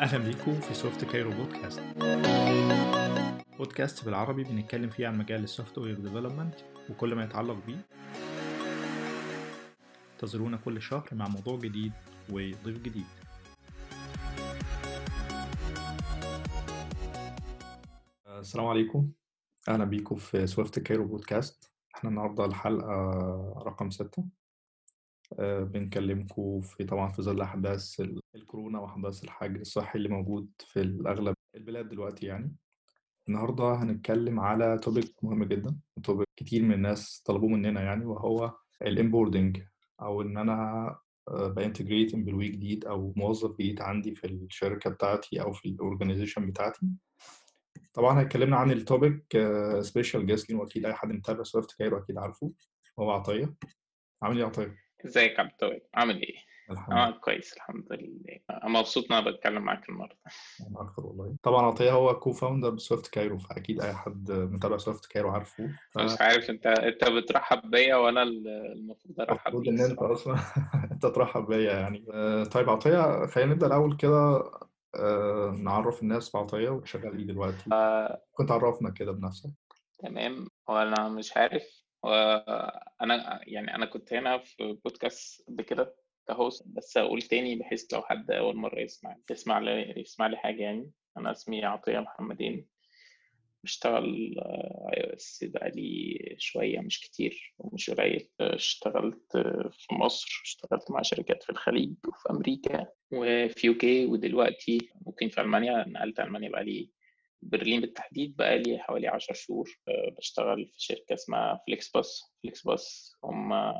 أهلا بيكم في Swift Cairo بودكاست بودكاست بالعربي بنتكلم فيه عن مجال ال software development وكل ما يتعلق بيه. انتظرونا كل شهر مع موضوع جديد وضيف جديد. السلام عليكم. أهلا بيكم في Swift Cairo بودكاست إحنا النهاردة الحلقة رقم ستة. أه بنكلمكم في طبعا في ظل أحداث الكورونا وأحداث الحجر الصحي اللي موجود في الأغلب البلاد دلوقتي يعني. النهاردة هنتكلم على topic مهم جدا topic كتير من الناس طلبوه مننا يعني وهو ال onboarding أو إن أنا ب integrate employee جديد أو موظف جديد عندي في الشركة بتاعتي أو في ال organization بتاعتي. طبعا اتكلمنا عن ال topic special guest وأكيد أي حد متابع Swift Cairo أكيد عارفه هو عطية. عامل إيه عطية؟ ازيك عبد التواب؟ عامل إيه؟ الحمد آه كويس الحمد لله. أنا مبسوط إن أنا بتكلم معاك النهارده. أنا أكتر والله. طبعا عطية هو co-founder ب Swift Cairo فأكيد أي حد متابع Swift Cairo عارفه. ف... مش عارف أنت أنت بترحب بيا وأنا المفروض أرحب المفروض بيك إن أنت أصلا أنت ترحب بيا يعني. آه، طيب عطية خلينا نبدأ الأول كده. آه، نعرف الناس بعطية وشغال إيه دلوقتي. آه، كنت عرفنا كده بنفسك. تمام. وأنا مش عارف وأنا يعني أنا كنت هنا في بودكاست قبل كده ك host بس أقول تاني بحيث لو حد أول مرة يسمع يسمع لي يسمع لي حاجة يعني. أنا اسمي عطية محمدين. بشتغل iOS بقالي شوية مش كتير ومش قليل. اشتغلت في مصر اشتغلت مع شركات في الخليج وفي أمريكا وفي UK ودلوقتي ممكن في ألمانيا نقلت ألمانيا بقالي برلين بالتحديد بقالي حوالي عشر شهور بشتغل في شركة اسمها FlixBus FlixBus هم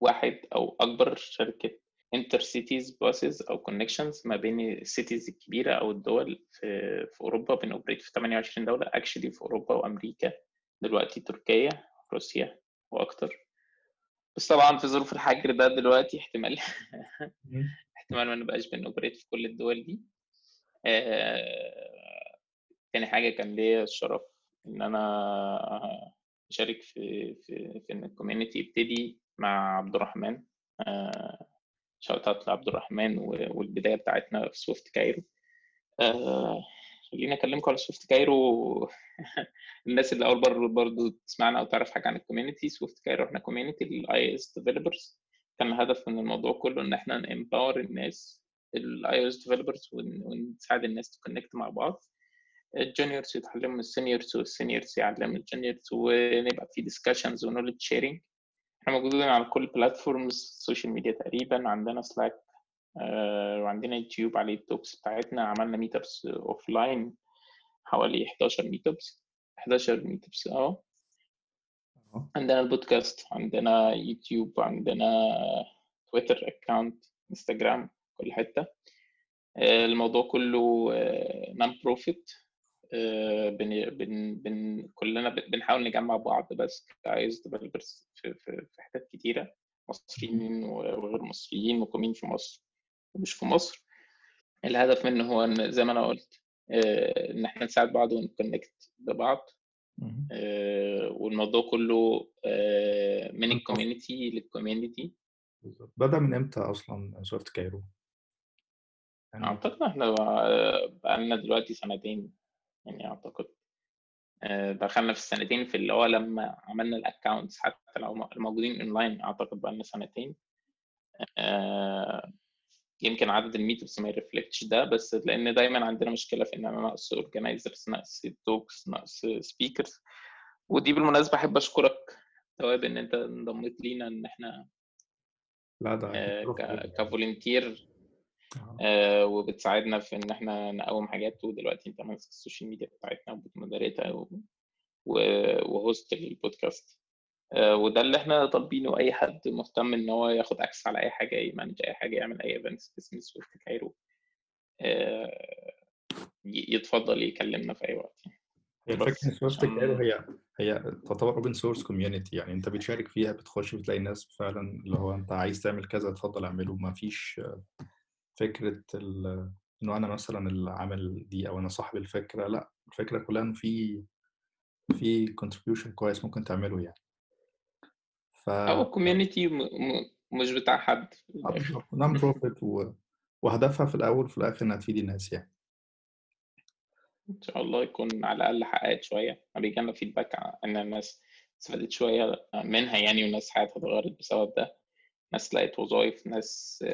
واحد أو أكبر شركة inter cities buses أو connections ما بين ال cities الكبيرة أو الدول في, في أوروبا بن operate في 28 دولة actually في أوروبا وأمريكا دلوقتي تركيا روسيا وأكتر. بس طبعا في ظروف الحجر ده دلوقتي احتمال احتمال ما نبقاش بن operate في كل الدول دي. آه... حاجة كان ليا الشرف إن أنا أشارك في في في إن ال community يبتدي مع عبد الرحمن. آه shout out لعبد الرحمن والبداية بتاعتنا في Swift Cairo. آه خليني أكلمكم على Swift Cairo. الناس اللي أول مرة برضو تسمعنا أو تعرف حاجة عن ال community Swift Cairo إحنا community لل iOS developers كان الهدف من الموضوع كله إن إحنا ن empower الناس ال iOS developers ونساعد الناس ت connect مع بعض. ال juniors يتعلموا من ال seniors وال seniors يعلموا الجونيورز ونبقى في discussions و knowledge sharing إحنا موجودين على كل platforms ال social media تقريبا عندنا Slack آه وعندنا يوتيوب عليه ال talks بتاعتنا. عملنا meetups offline حوالي 11 meetups 11 meetups آه. عندنا البودكاست عندنا يوتيوب عندنا Twitter account Instagram كل حتة. الموضوع كله non profit بن بن بن كلنا بنحاول نجمع بعض بس ك iOS developers في, في, في حتت كتيرة مصريين وغير مصريين مقيمين في مصر ومش في مصر. الهدف منه هو إن زي ما أنا قلت إن إحنا نساعد بعض ون connect ببعض والموضوع كله من ال community لل community بدأ من إمتى أصلا Swift Cairo؟ يعني أعتقد إحنا بقالنا دلوقتي سنتين. يعني أعتقد. دخلنا في السنتين في اللي هو لما عملنا ال accounts حتى لو الموجودين أونلاين أعتقد بقالنا سنتين. يمكن عدد ال meetups ما ي reflect ش ده بس لأن دايما عندنا مشكلة في إن أنا ناقص organizers ناقص talks ناقص speakers ودي بالمناسبة أحب أشكرك تواب إن أنت انضميت لينا إن إحنا لا ده آه ك volunteer آه وبتساعدنا في إن إحنا نقوم حاجات ودلوقتي أنت ماسك ال social media بتاعتنا وبت moderate ها و... و host البودكاست آه وده اللي إحنا طالبينه أي حد مهتم إن هو ياخد access على أي حاجة ي manage أي حاجة يعمل أي events باسم Swift Cairo آه يتفضل يكلمنا في أي وقت. الفكرة Swift Cairo هي هي تعتبر open source community يعني أنت بتشارك فيها بتخش بتلاقي ناس فعلا اللي هو أنت عايز تعمل كذا اتفضل اعمله. ما فيش فكرة إنه أنا مثلا اللي عامل دي أو أنا صاحب الفكرة لأ الفكرة كلها في في contribution كويس ممكن تعمله يعني. ف... أو community مش بتاع حد في آه، نون profit و... وهدفها في الأول وفي الآخر إنها تفيد الناس يعني. إن شاء الله يكون على الأقل حققت شوية. أنا بيجيلنا feedback إن الناس استفادت شوية منها يعني والناس حياتها اتغيرت بسبب ده. ناس لقت وظائف ناس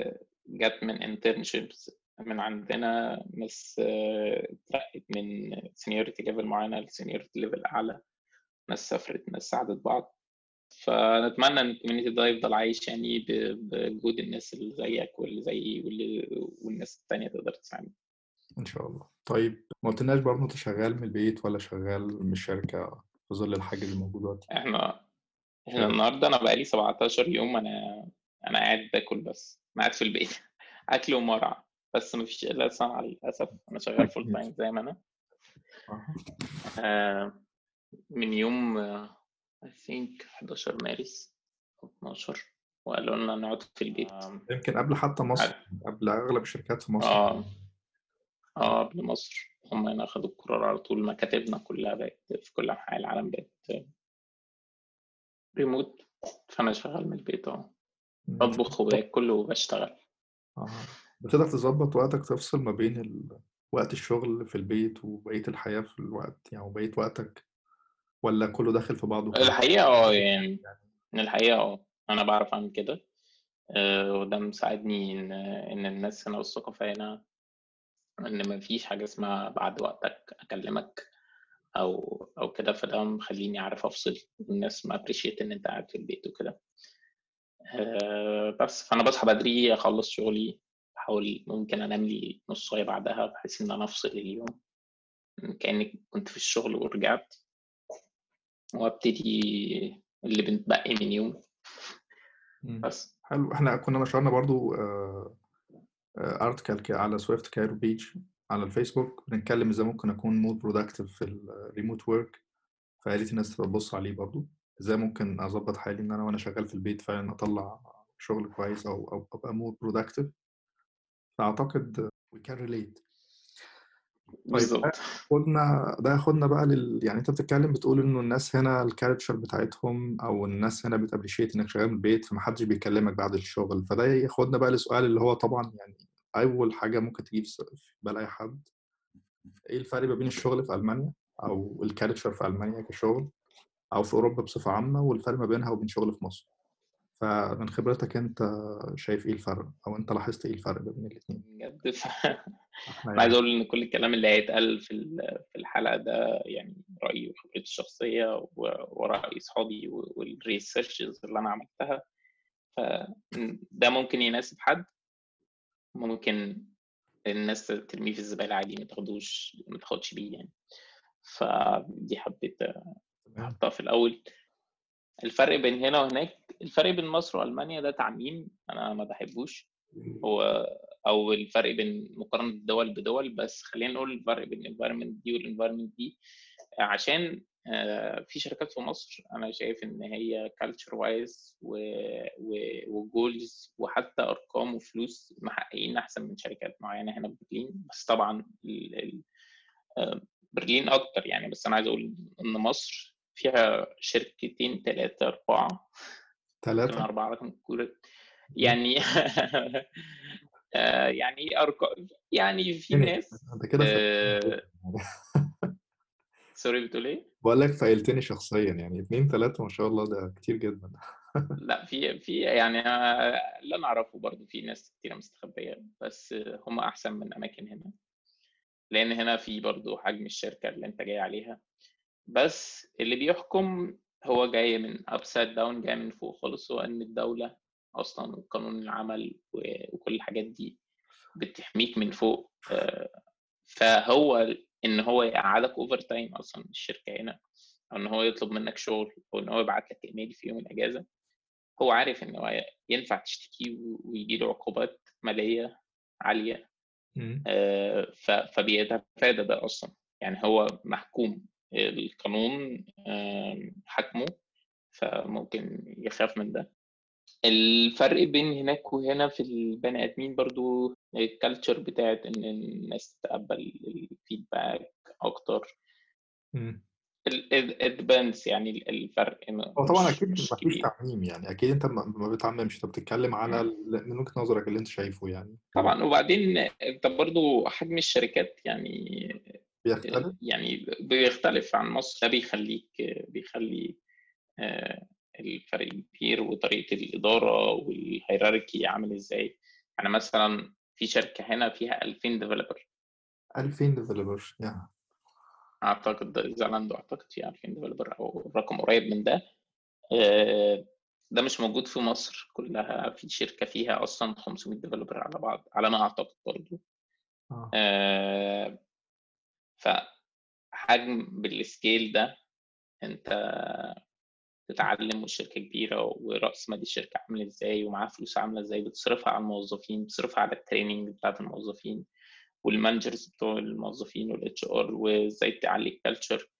جت من internships من عندنا ناس آه، اترقت من seniority level معينة ل seniority level أعلى. ناس سافرت ناس ساعدت بعض. فنتمنى إن ال community ده يفضل عايش يعني بوجود الناس اللي زيك واللي زيي واللي والناس التانية تقدر تساعدنا إن شاء الله. طيب ما قلتلناش برضه أنت شغال من البيت ولا شغال من الشركة في ظل الحاجة اللي موجود دلوقتي؟ إحنا إحنا النهارده أنا بقالي 17 يوم أنا أنا قاعد باكل بس. قاعد في البيت. أكل ومرعى بس مفيش إلا صنعة للأسف. أنا شغال full time زي ما أنا. آه، من يوم آه، I think 11 مارس أو 12 وقالوا لنا نقعد في البيت. آه، يمكن قبل حتى مصر. قبل أغلب الشركات في مصر. آه. آه قبل مصر. هم هنا اخدوا القرار على طول. مكاتبنا كلها بقت في كل أنحاء العالم بقت ريموت فأنا شغال من البيت آه مم. بطبخ وباكل وبشتغل. أها. بتقدر تظبط وقتك تفصل ما بين ال... وقت الشغل في البيت وبقية الحياة في الوقت يعني وبقية وقتك ولا كله داخل في بعضه الحقيقة آه يعني الحقيقة آه أنا بعرف أعمل كده. آه، وده مساعدني إن إن الناس هنا والثقافة هنا إن مفيش حاجة اسمها بعد وقتك أكلمك أو أو كده فده مخليني عارف أفصل. والناس ما أبريشيت إن أنت قاعد في البيت وكده. بس. فأنا بصحى بدري أخلص شغلي بحاول ممكن أنام لي نص ساعة بعدها بحيث إن أنا أفصل اليوم. كأني كنت في الشغل ورجعت. وأبتدي اللي بنتبقي من يوم. بس. حلو. إحنا كنا نشرنا برضو article على سويفت كايرو page على الفيسبوك. بنتكلم إزاي ممكن أكون more productive في ال remote work فيا ريت الناس تبقى تبص عليه برضو. إزاي ممكن اظبط حالي إن أنا وأنا شغال في البيت فعلا أطلع شغل كويس أو أو أبقى more productive فأعتقد we can relate. طيب ده بالظبط خدنا ده خدنا بقى لل يعني أنت بتتكلم بتقول إنه الناس هنا ال culture بتاعتهم أو الناس هنا بت appreciate إنك شغال من البيت فمحدش بيكلمك بعد الشغل. فده ياخدنا بقى لسؤال اللي هو طبعا يعني أول حاجة ممكن تجي في بال أي حد إيه الفرق ما بين الشغل في ألمانيا أو ال culture في ألمانيا كشغل؟ أو في أوروبا بصفة عامة والفرق ما بينها وبين شغل في مصر. فمن خبرتك أنت شايف إيه الفرق؟ أو أنت لاحظت إيه الفرق بين الاثنين بجد؟ ف... أنا عايز يعني أقول إن كل الكلام اللي هيتقال في في الحلقة ده يعني رأيي وخبرتي الشخصية وراي اصحابي والريسيرشز اللي أنا عملتها. فده ممكن يناسب حد. ممكن الناس ترميه في الزبالة عادي ما تاخدوش ما تاخدش بيه يعني. فدي حبيت احطها في الأول. الفرق بين هنا وهناك الفرق بين مصر وألمانيا ده تعميم أنا ما بحبوش. هو أو الفرق بين مقارنة الدول بدول بس خلينا نقول الفرق بين ال environment دي وال environment دي عشان آه، في شركات في مصر أنا شايف إن هي culture wise و goals وحتى أرقام وفلوس محققين أحسن من شركات معينة هنا في برلين. بس طبعا آه، برلين أكتر يعني. بس أنا عايز أقول إن مصر فيها شركتين ثلاثة أربعة. ممكن ثلاثة أربعة رقم كورة يعني آه، يعني أرقام يعني في يعني ناس أنت كده آه، sorry بتقول إيه؟ بقول لك فايلتني شخصيا يعني اتنين تلاتة ما شاء الله ده كتير جدا. لا في في يعني آه، اللي أنا أعرفه برضو في ناس كتير مستخبية بس هم أحسن من أماكن هنا. لأن هنا في برضو حجم الشركة اللي أنت جاي عليها. بس اللي بيحكم هو جاي من upside down جاي من فوق خالص. هو إن الدولة أصلا وقانون العمل وكل الحاجات دي بتحميك من فوق آه، فهو إن هو يقعدك overtime أصلا الشركة هنا أو إن هو يطلب منك شغل أو إن هو يبعت لك ايميل في يوم الإجازة هو عارف إن هو ينفع تشتكي ويجي له عقوبات مالية عالية. آه، فبيتفادى ده أصلا. يعني هو محكوم. القانون آم، حكمه فممكن يخاف من ده. الفرق بين هناك وهنا في البني آدمين برضو الكالتشر بتاعت إن الناس تتقبل الفيدباك أكتر. ال depends يعني الفرق هو طبعا أكيد مش مفيش تعميم يعني أكيد أنت ما بتعممش. انت بتتكلم على من وجهة نظرك اللي أنت شايفه يعني. طبعا. وبعدين أنت برضو حجم الشركات يعني بيختلف؟ يعني بيختلف عن مصر. ده بيخليك بيخلي آه، الفرق كبير وطريقة الإدارة وال hierarchy عامل إزاي. يعني مثلا في شركة هنا فيها 2000 developer 2000 developer يعني أعتقد زالاندو أعتقد فيها 2000 developer أو رقم قريب من ده. آه، ده مش موجود في مصر كلها. في شركة فيها أصلا 500 developer على بعض على ما أعتقد برضو. آه. آه، فحجم بال scale ده انت تتعلم والشركة كبيرة ورأس مال الشركة عامل إزاي ومعاها فلوس عاملة إزاي بتصرفها على الموظفين بتصرفها على ال training بتاعت الموظفين وال managers بتوع الموظفين وال HR وازاي تعلي ال culture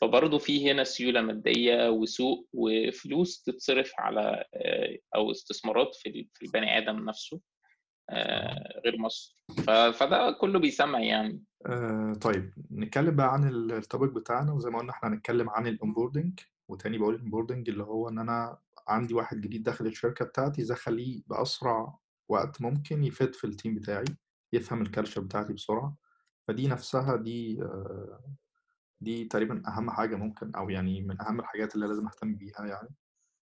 فبرضه في هنا سيولة مادية وسوق وفلوس تتصرف على آه، أو استثمارات في البني آدم نفسه. غير مصر. فده كله بيسمع يعني آه، طيب نتكلم بقى عن ال- ال topic بتاعنا وزي ما قلنا إحنا هنتكلم عن ال onboarding وتاني بقول ال onboarding اللي هو إن أنا عندي واحد جديد داخل الشركة بتاعتي إزاي اخليه بأسرع وقت ممكن يفيد في ال team بتاعي يفهم ال culture بتاعتي بسرعة. فدي نفسها دي آه، دي تقريبا أهم حاجة ممكن أو يعني من أهم الحاجات اللي لازم أهتم بيها يعني.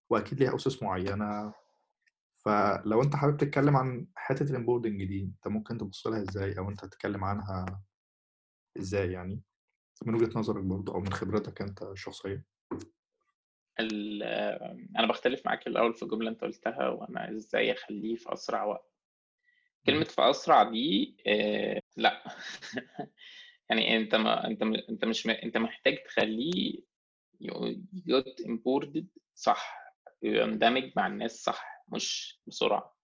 وأكيد ليها أسس معينة فلو انت حابب تتكلم عن حتة ال onboarding دي انت ممكن تبص لها إزاي؟ أو انت هتتكلم عنها إزاي يعني؟ من وجهة نظرك برضه أو من خبرتك أنت الشخصية ال- أنا بختلف معاك الأول في جمله أنت قلتها وأنا إزاي أخليه في أسرع وقت. كلمة في أسرع دي آه، لأ. يعني أنت ما أنت م- أنت مش م- أنت محتاج تخليه يجوت إمبوردد صح يندمج مع الناس صح. مش بسرعة.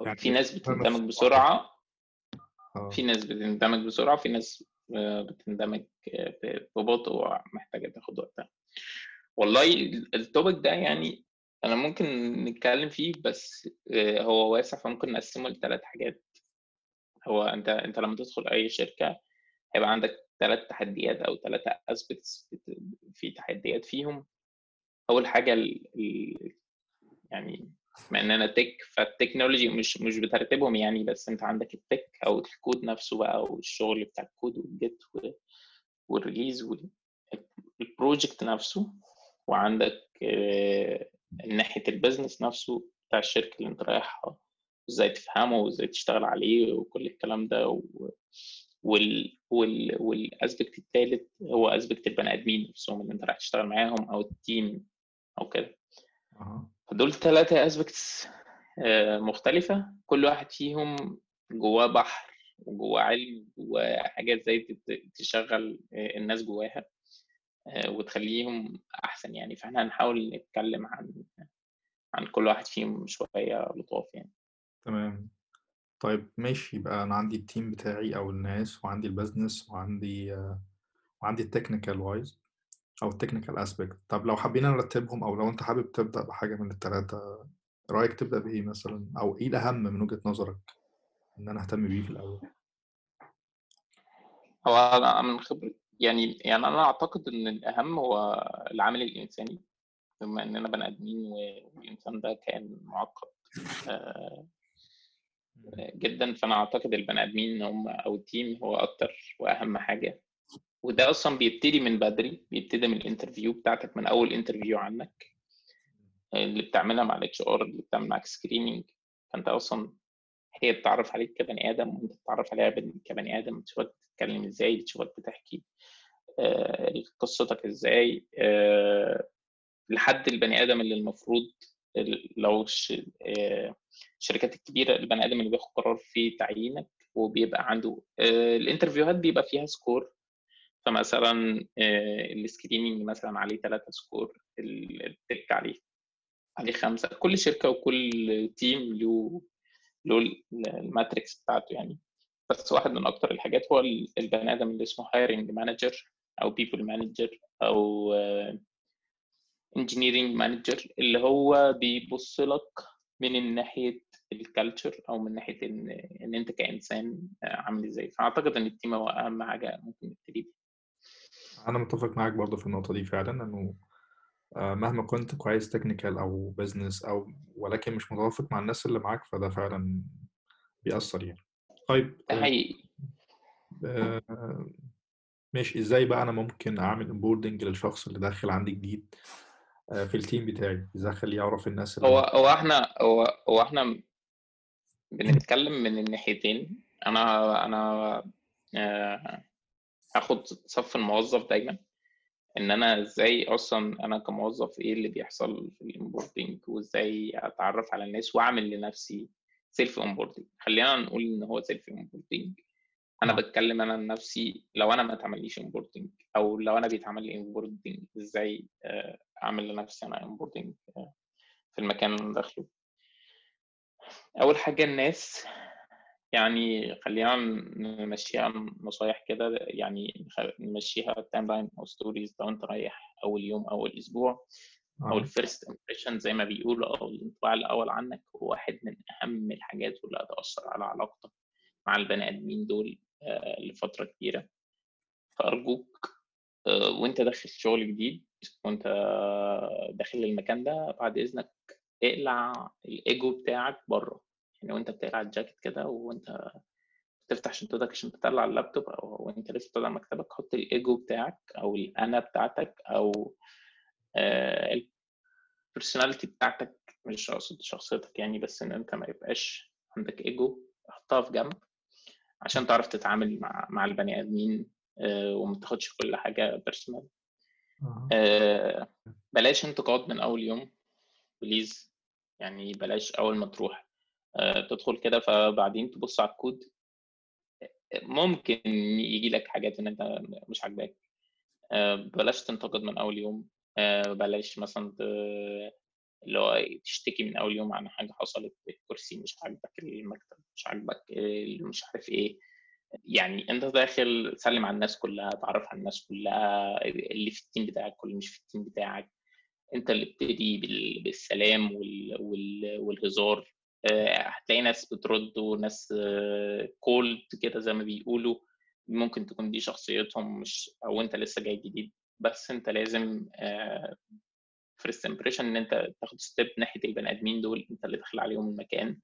أو يعني في ناس بتندمج. بسرعة. في ناس بتندمج بسرعة في ناس آه، بتندمج آه، ببطء ومحتاجة تاخد وقتها. والله ال topic ده يعني أنا ممكن نتكلم فيه بس آه، هو واسع فممكن نقسمه لثلاث حاجات. هو أنت أنت لما تدخل أي شركة هيبقى عندك ثلاث تحديات أو ثلاثة aspects في تحديات فيهم. أول حاجة ال يعني بما اننا tech فال technology مش مش بترتيبهم يعني بس أنت عندك ال tech أو الكود نفسه بقى والشغل بتاع ال code وال Git وال releases وال project نفسه وعندك آه، ناحية ال business نفسه بتاع الشركة اللي أنت رايحها إزاي تفهمه وإزاي تشتغل عليه وكل الكلام ده و... وال وال وال aspect الثالث هو aspect البني آدمين نفسهم اللي أنت رايح تشتغل معاهم أو ال team أو كده. فدول ثلاثة aspects مختلفة. كل واحد فيهم جواه بحر وجواه علم حاجات إزاي تشغل آه، الناس جواها آه، وتخليهم أحسن يعني. فإحنا هنحاول نتكلم عن عن كل واحد فيهم شوية لطاف يعني. تمام. طيب ماشي. يبقى أنا عندي ال team بتاعي أو الناس وعندي ال business وعندي آه، وعندي ال technical wise أو ال technical aspect طب لو حابين نرتبهم أو لو أنت حابب تبدأ بحاجة من الثلاثة رأيك تبدأ بإيه مثلا؟ أو إيه الأهم من وجهة نظرك إن أنا أهتم بيه في الأول؟ هو أنا من خبرة يعني يعني أنا أعتقد إن الأهم هو العامل الإنساني بما إننا بني آدمين والإنسان ده كائن معقد آه، جدا. فأنا أعتقد البني آدمين هم أو ال team هو أكتر وأهم حاجة. وده أصلا بيبتدي من بدري بيبتدي من ال interview بتاعتك من أول interview عنك اللي بتعملها مع ال HR اللي بتعمل معاك screening فأنت أصلا هي بتعرف عليك كبني آدم وأنت بتتعرف عليها بن- كبني آدم بتشوفك بتتكلم إزاي بتشوفك بتحكي آه، قصتك إزاي آه، لحد البني آدم اللي المفروض ال- لو آه، الشركات الكبيرة البني آدم اللي بياخد قرار في تعيينك وبيبقى عنده ال interviewهات بيبقى فيها score فمثلا آه، ال screening مثلا عليه ثلاثة score ال- ال tech عليه عليه خمسة. كل شركة وكل team له له ال- ال matrix بتاعته يعني. بس واحد من أكتر الحاجات هو ال- البني آدم اللي اسمه hiring manager أو people manager أو engineering manager اللي هو بيبص لك من ناحية ال culture أو من ناحية إن إن أنت كإنسان آه، عامل إزاي. فأعتقد إن ال team هو أهم حاجة ممكن نبتدي أنا متفق معاك برضو في النقطة دي فعلا إنه آه، مهما كنت كويس technical أو business أو ولكن مش متوافق مع الناس اللي معاك فده فعلا بيأثر يعني. طيب ده حقيقي. آه، ماشي إزاي بقى أنا ممكن أعمل onboarding للشخص اللي داخل عندي جديد آه، في ال team بتاعي؟ إزاي أخليه يعرف الناس اللي هو هو إحنا هو هو إحنا بنتكلم من الناحيتين. أنا أنا آه، هاخد صف الموظف دايما. إن أنا إزاي أصلا أنا كموظف إيه اللي بيحصل في ال onboarding وإزاي أتعرف على الناس وأعمل لنفسي self onboarding خلينا نقول إن هو self onboarding أنا آه. بتكلم أنا عن نفسي لو أنا ما اتعمليش onboarding أو لو أنا بيتعمل لي onboarding إزاي آه، أعمل لنفسي أنا onboarding في المكان اللي أنا داخله. أول حاجة الناس يعني خلينا نمشيها نصايح كده يعني نمشيها timeline أو stories لو أنت رايح أول يوم أول أسبوع أو آه. ال first impression زي ما بيقولوا أو الانطباع الأول عنك هو واحد من أهم الحاجات واللي هتأثر على علاقتك مع البني آدمين دول آه، لفترة كبيرة فأرجوك آه، وأنت داخل شغل جديد وأنت داخل المكان ده بعد إذنك اقلع الإيجو بتاعك بره يعني وانت بتقلع الجاكيت كده وأنت تفتح شنطتك عشان تطلع اللابتوب أو وأنت لسه طالع مكتبك حط الإيجو بتاعك أو الأنا بتاعتك أو ال personality بتاعتك مش أقصد شخصيتك يعني بس إن أنت ما يبقاش عندك إيجو حطها في جنب عشان تعرف تتعامل مع مع البني آدمين آه، وما تاخدش كل حاجة personal آه. بلاش انتقاد من أول يوم please يعني بلاش أول ما تروح آه، تدخل كده فبعدين تبص على الكود. ممكن يجي لك حاجات إن أنت مش عاجباك. بلاش تنتقد من أول يوم. بلاش مثلا اللي هو تشتكي من أول يوم عن حاجة حصلت الكرسي مش عاجبك المكتب مش عاجبك مش عارف إيه. يعني أنت داخل سلم على الناس كلها تعرف على الناس كلها اللي في ال team بتاعك واللي مش في ال team بتاعك. أنت اللي ابتدي بالسلام والهزار. هتلاقي ناس بترد وناس cold كده زي ما بيقولوا. ممكن تكون دي شخصيتهم مش أو أنت لسه جاي جديد. بس أنت لازم first impression إن أنت تاخد step ناحية البني آدمين دول أنت اللي داخل عليهم المكان.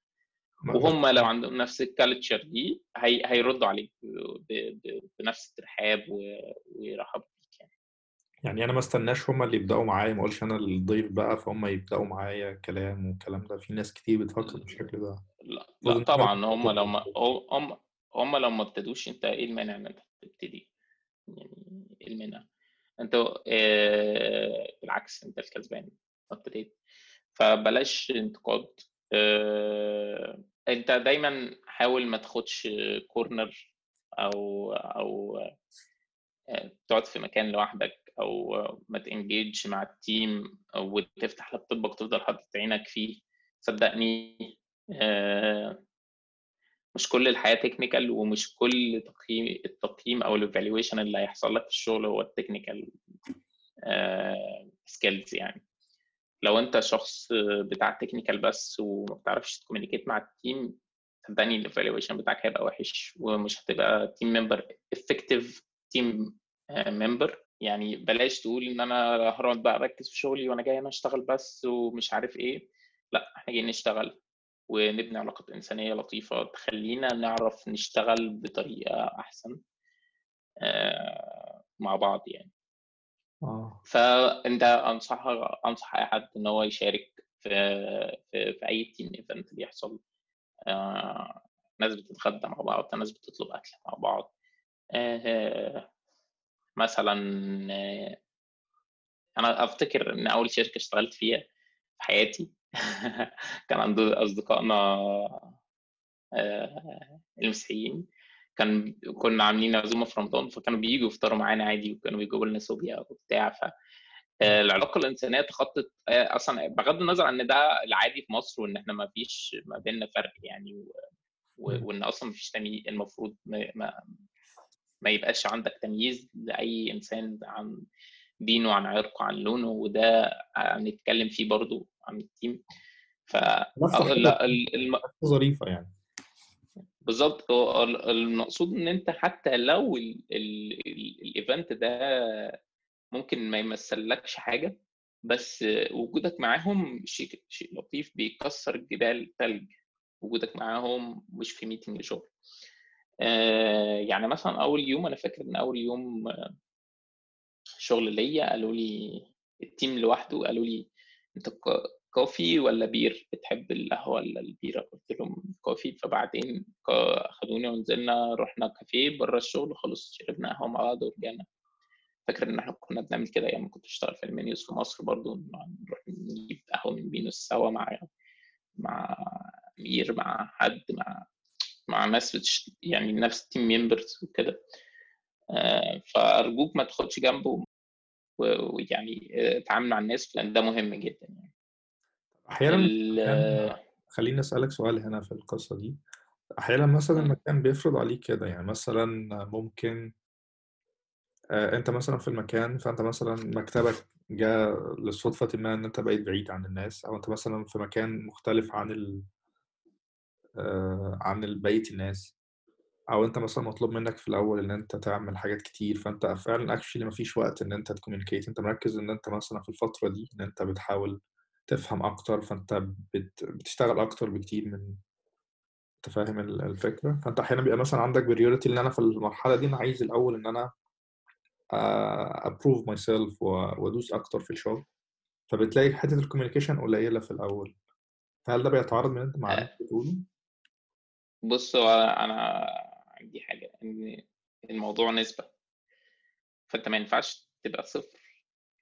وهم لو عندهم نفس الكالتشر دي هي هيردوا عليك بنفس الترحاب ويرحبوا. يعني أنا ما استناش هم اللي يبدأوا معايا ما اقولش أنا الضيف بقى فهم يبدأوا معايا كلام والكلام ده. في ناس كتير بتفكر بالشكل ده. لا, لا طبعا هم لو ما هم هم لو ما ابتدوش أنت إيه المانع إن أنت تبتدي؟ يعني إيه المانع؟ أنت آه بالعكس أنت الكسبان ابتديت. فبلاش انتقاد. آه أنت دايما حاول ما تاخدش corner أو أو تقعد في مكان لوحدك. أو ما ت engage مع ال team أو تفتح laptopك وتفضل حاطط عينك فيه. صدقني آه، مش كل الحياة technical ومش كل تقييم التقييم أو ال evaluation اللي هيحصل لك في الشغل هو ال technical skills يعني. لو أنت شخص بتاع technical بس وما بتعرفش ت communicate مع ال team صدقني ال evaluation بتاعك هيبقى وحش ومش هتبقى team member effective team member يعني بلاش تقول إن أنا هقعد بقى أركز في شغلي وأنا جاي أنا أشتغل بس ومش عارف إيه. لأ إحنا جايين نشتغل ونبني علاقات إنسانية لطيفة تخلينا نعرف نشتغل بطريقة أحسن مع بعض يعني. آه. فأنت أنصح أنصح أي حد إن هو يشارك في في, في أي team event بيحصل. آه، ناس بتتغدى مع بعض ناس بتطلب أكل مع بعض. آه، مثلا آه، أنا أفتكر إن أول شركة اشتغلت فيها في حياتي كان عند أصدقائنا المسيحيين كان كنا عاملين عزومة في رمضان فكانوا بييجوا يفطروا معانا عادي وكانوا بيجيبوا لنا صوبيا وبتاع ف العلاقة الإنسانية تخطت أصلا بغض النظر إن ده العادي في مصر وإن إحنا ما فيش ما بيننا فرق يعني و... وإن أصلا ما فيش تمييز المفروض. ما ما يبقاش عندك تمييز لأي إنسان عن دينه عن عرقه عن لونه وده هنتكلم فيه برضو عن التيم. ف الم... ظريفة يعني. بالظبط. المقصود إن أنت حتى لو ال event ده ممكن ما يمثلكش حاجة بس وجودك معاهم شيء شيء لطيف بيكسر جبال ثلج وجودك معاهم مش في meeting شغل يعني مثلا أول يوم أنا فاكر إن أول يوم آه، شغل ليا قالوا لي ال team لوحده قالوا لي أنت coffee ولا beer؟ بتحب القهوة ولا البيره قلت لهم coffee فبعدين ك- خدوني ونزلنا رحنا كافيه بره الشغل خلاص شربنا قهوة مع بعض ورجعنا. فاكر إن إحنا كنا بنعمل كده أيام كنت اشتغل في المنيوز في مصر برضو نروح نجيب قهوة من بينوس سوا مع مع مير مع حد مع مع ناس بتش... يعني نفس ال team members وكده. آه، فأرجوك ما تاخدش جنبه ويعني آه، اتعامل مع الناس لأن ده مهم جدا يعني. أحيانا ال- خليني أسألك سؤال هنا في القصة دي. أحيانا مثلا. المكان بيفرض عليك كده يعني مثلا ممكن آه، أنت مثلا في المكان فأنت مثلا مكتبك جاء لصدفة ما إن أنت بقيت بعيد عن الناس أو أنت مثلا في مكان مختلف عن ال آه، عن ال- بقية الناس. أو أنت مثلا مطلوب منك في الأول إن أنت تعمل حاجات كتير فأنت فعلا actually مفيش وقت إن أنت ت communicate أنت مركز إن أنت مثلا في الفترة دي إن أنت بتحاول تفهم أكتر فأنت بت... بتشتغل أكتر بكتير من أنت فاهم ال- الفكرة. فأنت أحيانا بيبقى مثلا عندك priority إن أنا في المرحلة دي أنا عايز الأول إن أنا ا prove myself وأدوس أكتر في الشغل. فبتلاقي حتة ال communication قليلة في الأول. فهل ده بيتعارض من أنت مع اللي آه، بتقوله؟ بص هو أنا عندي حاجة إن الموضوع نسبة. فأنت ما ينفعش تبقى صفر.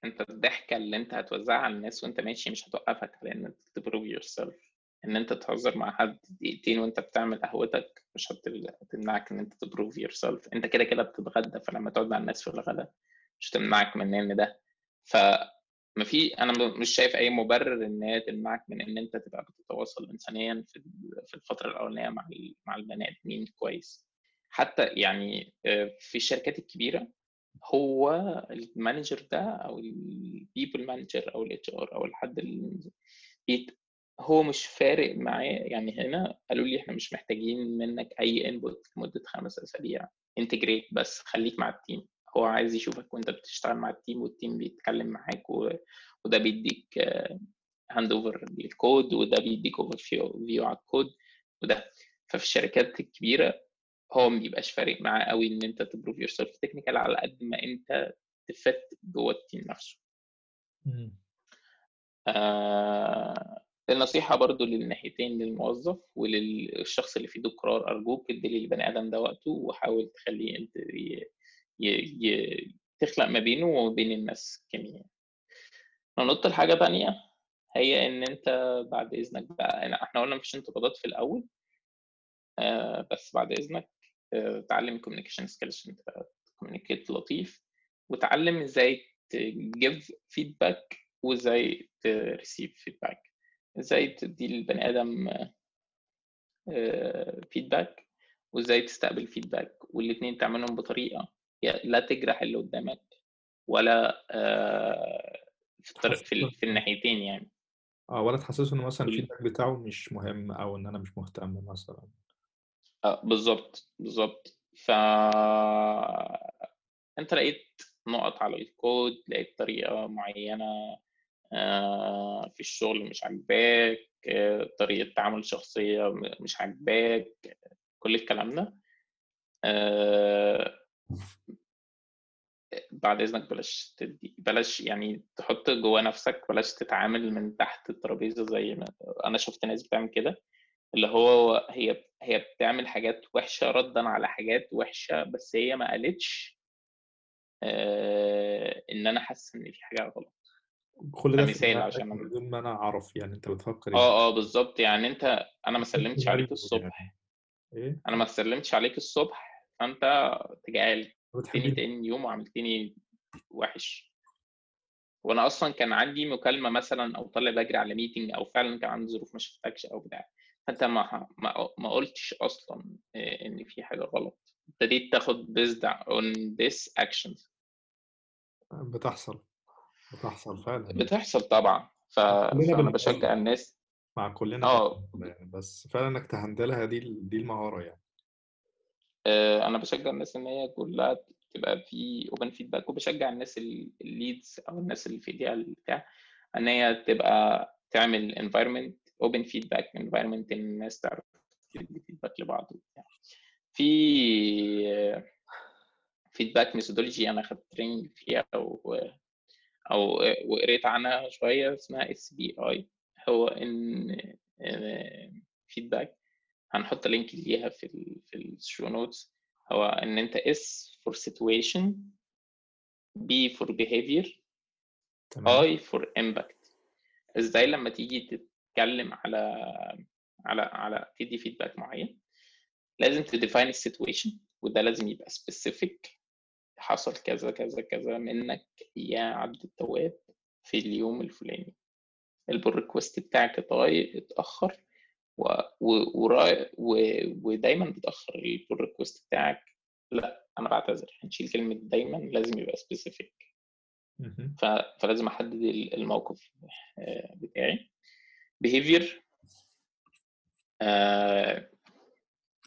أنت الضحكة اللي أنت هتوزعها على الناس وأنت ماشي مش هتوقفك على إن أنت ت prove yourself إن أنت تهزر مع حد دقيقتين وأنت بتعمل قهوتك مش هت- هتمنعك إن أنت ت prove yourself أنت كده كده بتتغدى فلما تقعد مع الناس في الغداء مش هتمنعك من إن ده. ف ما في أنا مش شايف أي مبرر إن هي تمنعك من إن أنت تبقى بتتواصل انسانيا في في الفترة الأولانية مع مع البني آدمين كويس. حتى يعني آه، في الشركات الكبيرة هو ال manager ده أو ال people manager أو ال HR أو الحد اللي هو مش فارق معاه. يعني هنا قالوا لي إحنا مش محتاجين منك أي input لمدة خمس أسابيع. integrate بس خليك مع ال team هو عايز يشوفك وانت بتشتغل مع ال team وال team بيتكلم معاك و... وده بيديك hand over لل code وده بيديك overview على الكود وده ففي الشركات الكبيرة هو ما بيبقاش فارق معاه قوي ان انت ت prove yourself technical على قد ما انت ت fit جوه ال team نفسه آه النصيحة برضو للناحيتين للموظف وللشخص اللي في ايده قرار أرجوك ادي للبني آدم ده وقته وحاول تخليه. تخلق ما بينه وبين الناس كيمياء ننط لحاجة تانية هي إن أنت بعد إذنك بقى إحنا قلنا مفيش انتقادات في الأول آه بس بعد إذنك آه تعلم communication skills أنت ت communicate لطيف وتعلم إزاي ت give feedback وإزاي ت receive feedback إزاي تدي للبني آدم feedback وإزاي تستقبل فيدباك والاتنين تعملهم بطريقة لا تجرح اللي قدامك ولا آه في, في, في الناحيتين يعني. آه ولا تحسسه إن مثلا الفيدباك بتاعه مش مهم أو إن أنا مش مهتم مثلا. آه بالظبط بالظبط ف أنت لقيت نقط على الكود لقيت طريقة معينة آه، في الشغل مش عاجباك طريقة تعامل شخصية م- مش عاجباك كل الكلام ده. آه، بعد إذنك بلاش تدي بلاش يعني تحط جوا نفسك بلاش تتعامل من تحت الترابيزة زي ما أنا شفت ناس بتعمل كده اللي هو هي هي بتعمل حاجات وحشة ردا على حاجات وحشة بس هي ما قالتش آه، إن أنا حاسس إن في حاجة غلط. كل ده دماغك عشان من دون ما أنا أعرف يعني أنت بتفكر إزاي آه آه بالظبط يعني أنت أنا ما سلمتش عليك الصبح. يعني؟ إيه؟ أنا ما سلمتش عليك الصبح فانت تجعلتني بتحبي تاني يوم وعملتني وحش. وأنا أصلا كان عندي مكالمة مثلا أو طالع بجري على ميتنج أو فعلا كان عندي ظروف ما شفتكش أو بتاع. فأنت ما ما, قلتش أصلا آه، إن في حاجة غلط. ابتديت تاخد based on this actions. بتحصل. بتحصل فعلا. بتحصل طبعا. ف... فأنا بشجع الناس. مع كلنا آه. بس فعلا إنك ت handle ها دي دي المهارة يعني. أنا بشجع الناس إن هي كلها تبقى في open feedback وبشجع الناس ال leads أو الناس اللي في ايديها بتاع إن هي تبقى تعمل environment open feedback environment إن الناس تعرف تدي feedback لبعض وبتاع. في feedback methodology أنا خدت training فيها أو أو وقريت عنها شوية اسمها SBI هو إن feedback هنحط link ليها في ال في الشو notes هو إن أنت S for situation B for behavior تمام. I for impact. إزاي لما تيجي تتكلم على على على تدي feedback معين لازم ت define ال situation وده لازم يبقى specific. حصل كذا كذا كذا منك يا عبد التواب في اليوم الفلاني. ال pull request بتاعك اتغير ودايما بتأخر ال pull request بتاعك. لا أنا بعتذر هنشيل كلمة دايما لازم يبقى specific. فلازم أحدد الموقف آه، بتاعي. behavior آه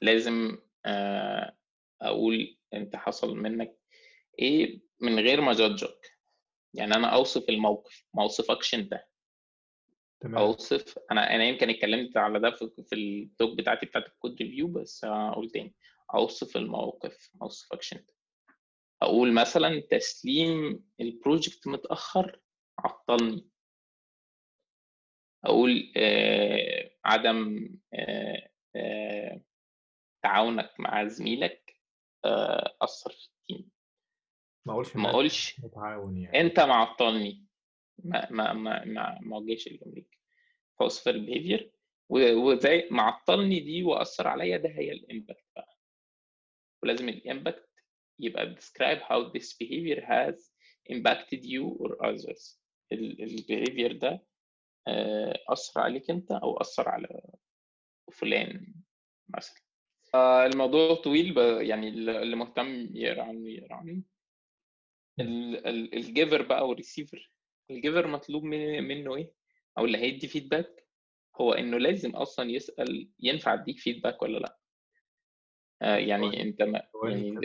لازم آه أقول أنت حصل منك إيه من غير ما judge ك يعني أنا أوصف الموقف ما أوصفكش أنت. تمام. اوصف. أنا أنا يمكن اتكلمت على ده في, في ال talk بتاعتي بتاعت ال code review بس هقول تاني. أوصف الموقف ما أوصفكش أنت. أقول مثلا تسليم ال project متأخر عطلني. أقول آه عدم آه آه تعاونك مع زميلك آه أثر في ال team ما أقولش ما أقولش يعني. أنت معطلني ما ما ما ما ما وجهش اللي جنبيك فاوصف ال behavior. وزي معطلني دي وأثر عليا ده هي ال impact بقى. ولازم ال impact يبقى describe how this behavior has impacted you or others. ال behavior ده آه، أثر عليك أنت أو أثر على فلان مثلا. آه، الموضوع طويل يعني اللي مهتم يقرا عنه يقرا عنه ال giver بقى والريسيفر ال giver مطلوب من- منه إيه؟ أو اللي هيدي feedback هو إنه لازم أصلا يسأل ينفع أديك feedback ولا لأ؟ آه، يعني أنت ما يعني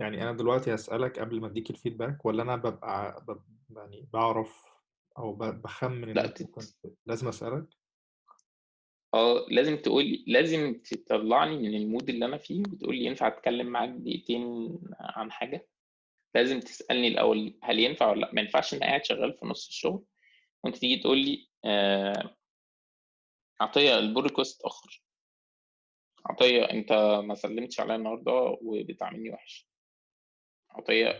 يعني أنا دلوقتي هسألك قبل ما أديك الفيدباك ولا أنا ببقى بب- يعني بعرف أو بخمن لأ ممكن لازم أسألك؟ آه لازم تقول لازم تطلعني من المود اللي أنا فيه وتقول لي ينفع أتكلم معاك دقيقتين عن حاجة؟ لازم تسألني الأول هل ينفع ولا لأ. ما ينفعش إن قاعد شغال في نص الشغل وأنت تيجي تقول لي آه، عطية ال pull request اتاخر عطية أنت ما سلمتش عليا النهارده وبتعاملني وحش. عطية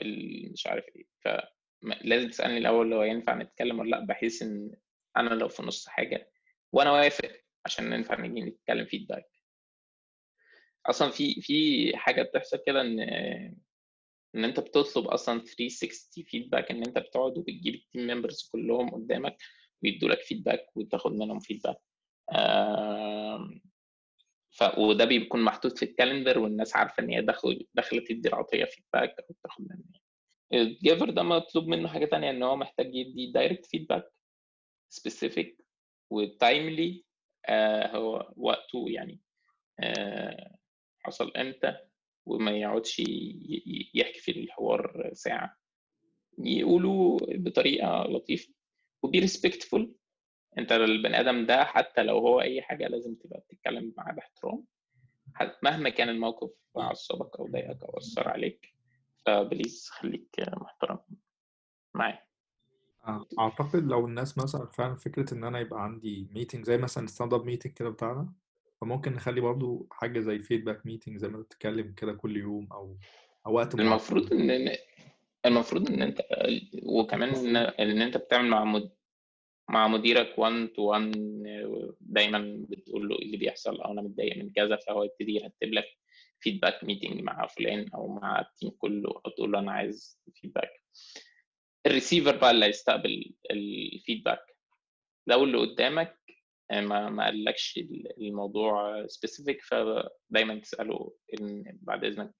مش عارف إيه. فلازم تسألني الأول لو ينفع نتكلم ولا لأ بحيث إن أنا لو في نص حاجة وأنا وافق عشان ننفع نيجي نتكلم feedback أصلا في في حاجة بتحصل كده إن إن أنت بتطلب أصلا 360 feedback إن أنت بتقعد وبتجيب ال team members كلهم قدامك ويدوا لك feedback وتاخد منهم feedback ف وده بيكون محطوط في ال calendar والناس عارفة إن هي داخل داخله تدي لعطية feedback أو تاخد منها ال giver ده مطلوب منه حاجة تانية إن هو محتاج يدي direct feedback specific و timely هو وقته يعني آه، حصل إمتى. وما يقعدش يحكي في الحوار ساعة. يقولوا بطريقة لطيفة و be respectful انت البني آدم ده حتى لو هو أي حاجة لازم تبقى بتتكلم معاه باحترام. حت- مهما كان الموقف عصبك أو ضايقك أو اثر عليك ف please خليك محترم معاه. أعتقد لو الناس مثلا فعلا فكرة إن أنا يبقى عندي meeting زي مثلا stand up meeting كده بتاعنا فممكن نخلي برضو حاجة زي feedback meeting زي ما بتتكلم كده كل يوم أو أو وقت المفروض إن المفروض إن أنت وكمان إن إن أنت بتعمل مع مد... مع مديرك 1 to 1 دايما بتقول له إيه اللي بيحصل أو أنا متضايق من كذا فهو يبتدي يرتب لك feedback meeting مع فلان أو مع ال team كله أو تقول له أنا عايز feedback الريسيفر بقى اللي هيستقبل ال feedback لو اللي قدامك ما ما قالكش الموضوع specific فدايما تسأله إن بعد إذنك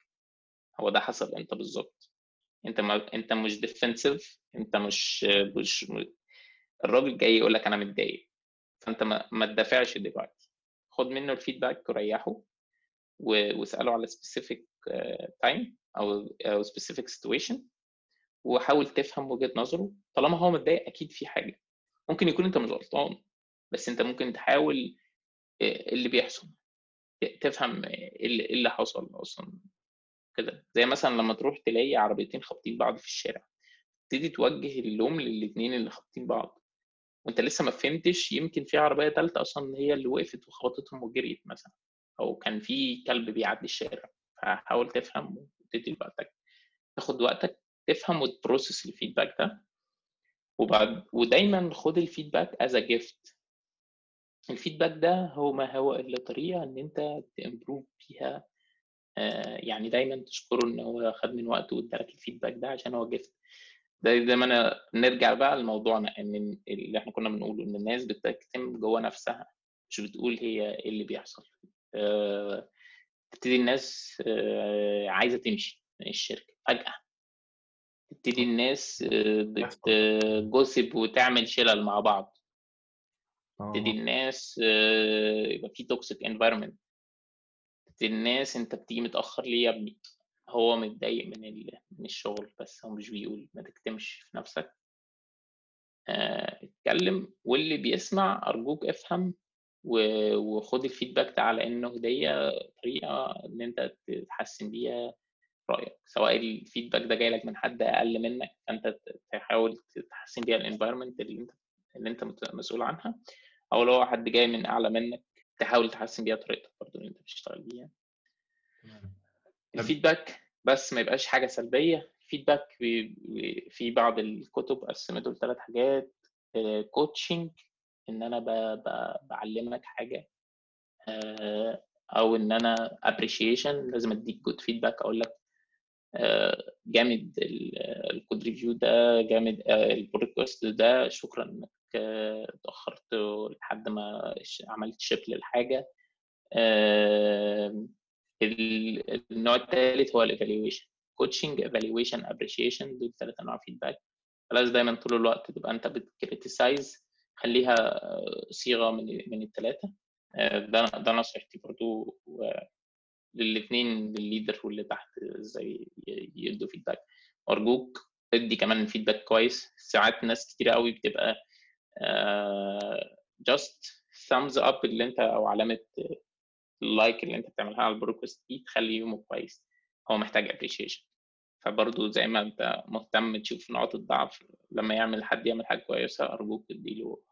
هو ده حصل إمتى بالظبط؟ أنت ما أنت مش defensive أنت مش مش الراجل جاي يقول لك أنا متضايق فأنت ما, ما تدافعش دلوقتي. خد منه ال feedback وريحه واسأله على specific time أو أو specific situation وحاول تفهم وجهة نظره. طالما هو متضايق أكيد في حاجة. ممكن يكون أنت مش غلطان. بس أنت ممكن تحاول اللي بيحصل تفهم اللي إيه اللي حصل أصلا كده. زي مثلا لما تروح تلاقي عربيتين خابطين بعض في الشارع تبتدي توجه اللوم للاثنين اللي خابطين بعض وأنت لسه ما فهمتش يمكن في عربية ثالثه أصلا هي اللي وقفت وخبطتهم وجريت مثلا أو كان في كلب بيعدي الشارع فحاول تفهم وتدي وقتك تاخد وقتك تفهم وت process ال feedback ده وبعد ودايما خد ال feedback is gift ال feedback ده هو ما هو إلا طريقة إن أنت ت improve بيها آه، يعني دايما تشكره إن هو خد من وقته وادالك ال feedback ده عشان هو gift ده زي ما أنا نرجع بقى لموضوعنا إن اللي إحنا كنا بنقوله إن الناس بتكتم جوه نفسها مش بتقول هي إيه اللي بيحصل. آه، تبتدي الناس آه، عايزة تمشي من الشركة فجأة. تبتدي الناس بت gossip وتعمل شلل مع بعض. تبتدي آه الناس آه، يبقى في toxic environment تبتدي الناس انت بتيجي متاخر ليه يا ابني هو متضايق من ال- من الشغل بس هو مش بيقول ما تكتمش في نفسك اتكلم واللي بيسمع أرجوك افهم وخد ال feedback ده على انه هديه طريقة إن أنت تحسن بيها رأيك. سواء ال feedback ده جاي لك من حد أقل منك فأنت تحاول تحسن بيها ال environment اللي أنت اللي أنت مسؤول عنها. أو لو حد جاي من أعلى منك تحاول تحسن بيها طريقتك برضه اللي أنت بتشتغل بيها. ال feedback بس ما يبقاش حاجة سلبية. ال feedback في في بعض الكتب قسمته لثلاث حاجات. coaching إن أنا ب- ب- بعلمك حاجة. آه، أو إن أنا appreciation لازم أديك good feedback أقول لك آه، جامد ال code review ده جامد آه، البودكاست ده. شكرا إنك آه، اتأخرت لحد ما عملت ship للحاجة. آه، ال- النوع الثالث هو ال evaluation coaching evaluation appreciation دول ثلاث انواع feedback لازم دايما طول الوقت تبقى أنت بت criticize. خليها آه، صيغة من من الثلاثه ده ده نصيحتي برضو للاثنين للل leader واللي تحت إزاي يدوا feedback أرجوك ادي كمان feedback كويس. ساعات ناس كتير قوي بتبقى just thumbs up اللي انت أو علامة ال like اللي انت بتعملها على ال pull request دي تخلي يومه كويس. هو محتاج appreciation فبرضه زي ما انت مهتم تشوف نقاط الضعف لما يعمل حد يعمل حاجة كويسة أرجوك تديله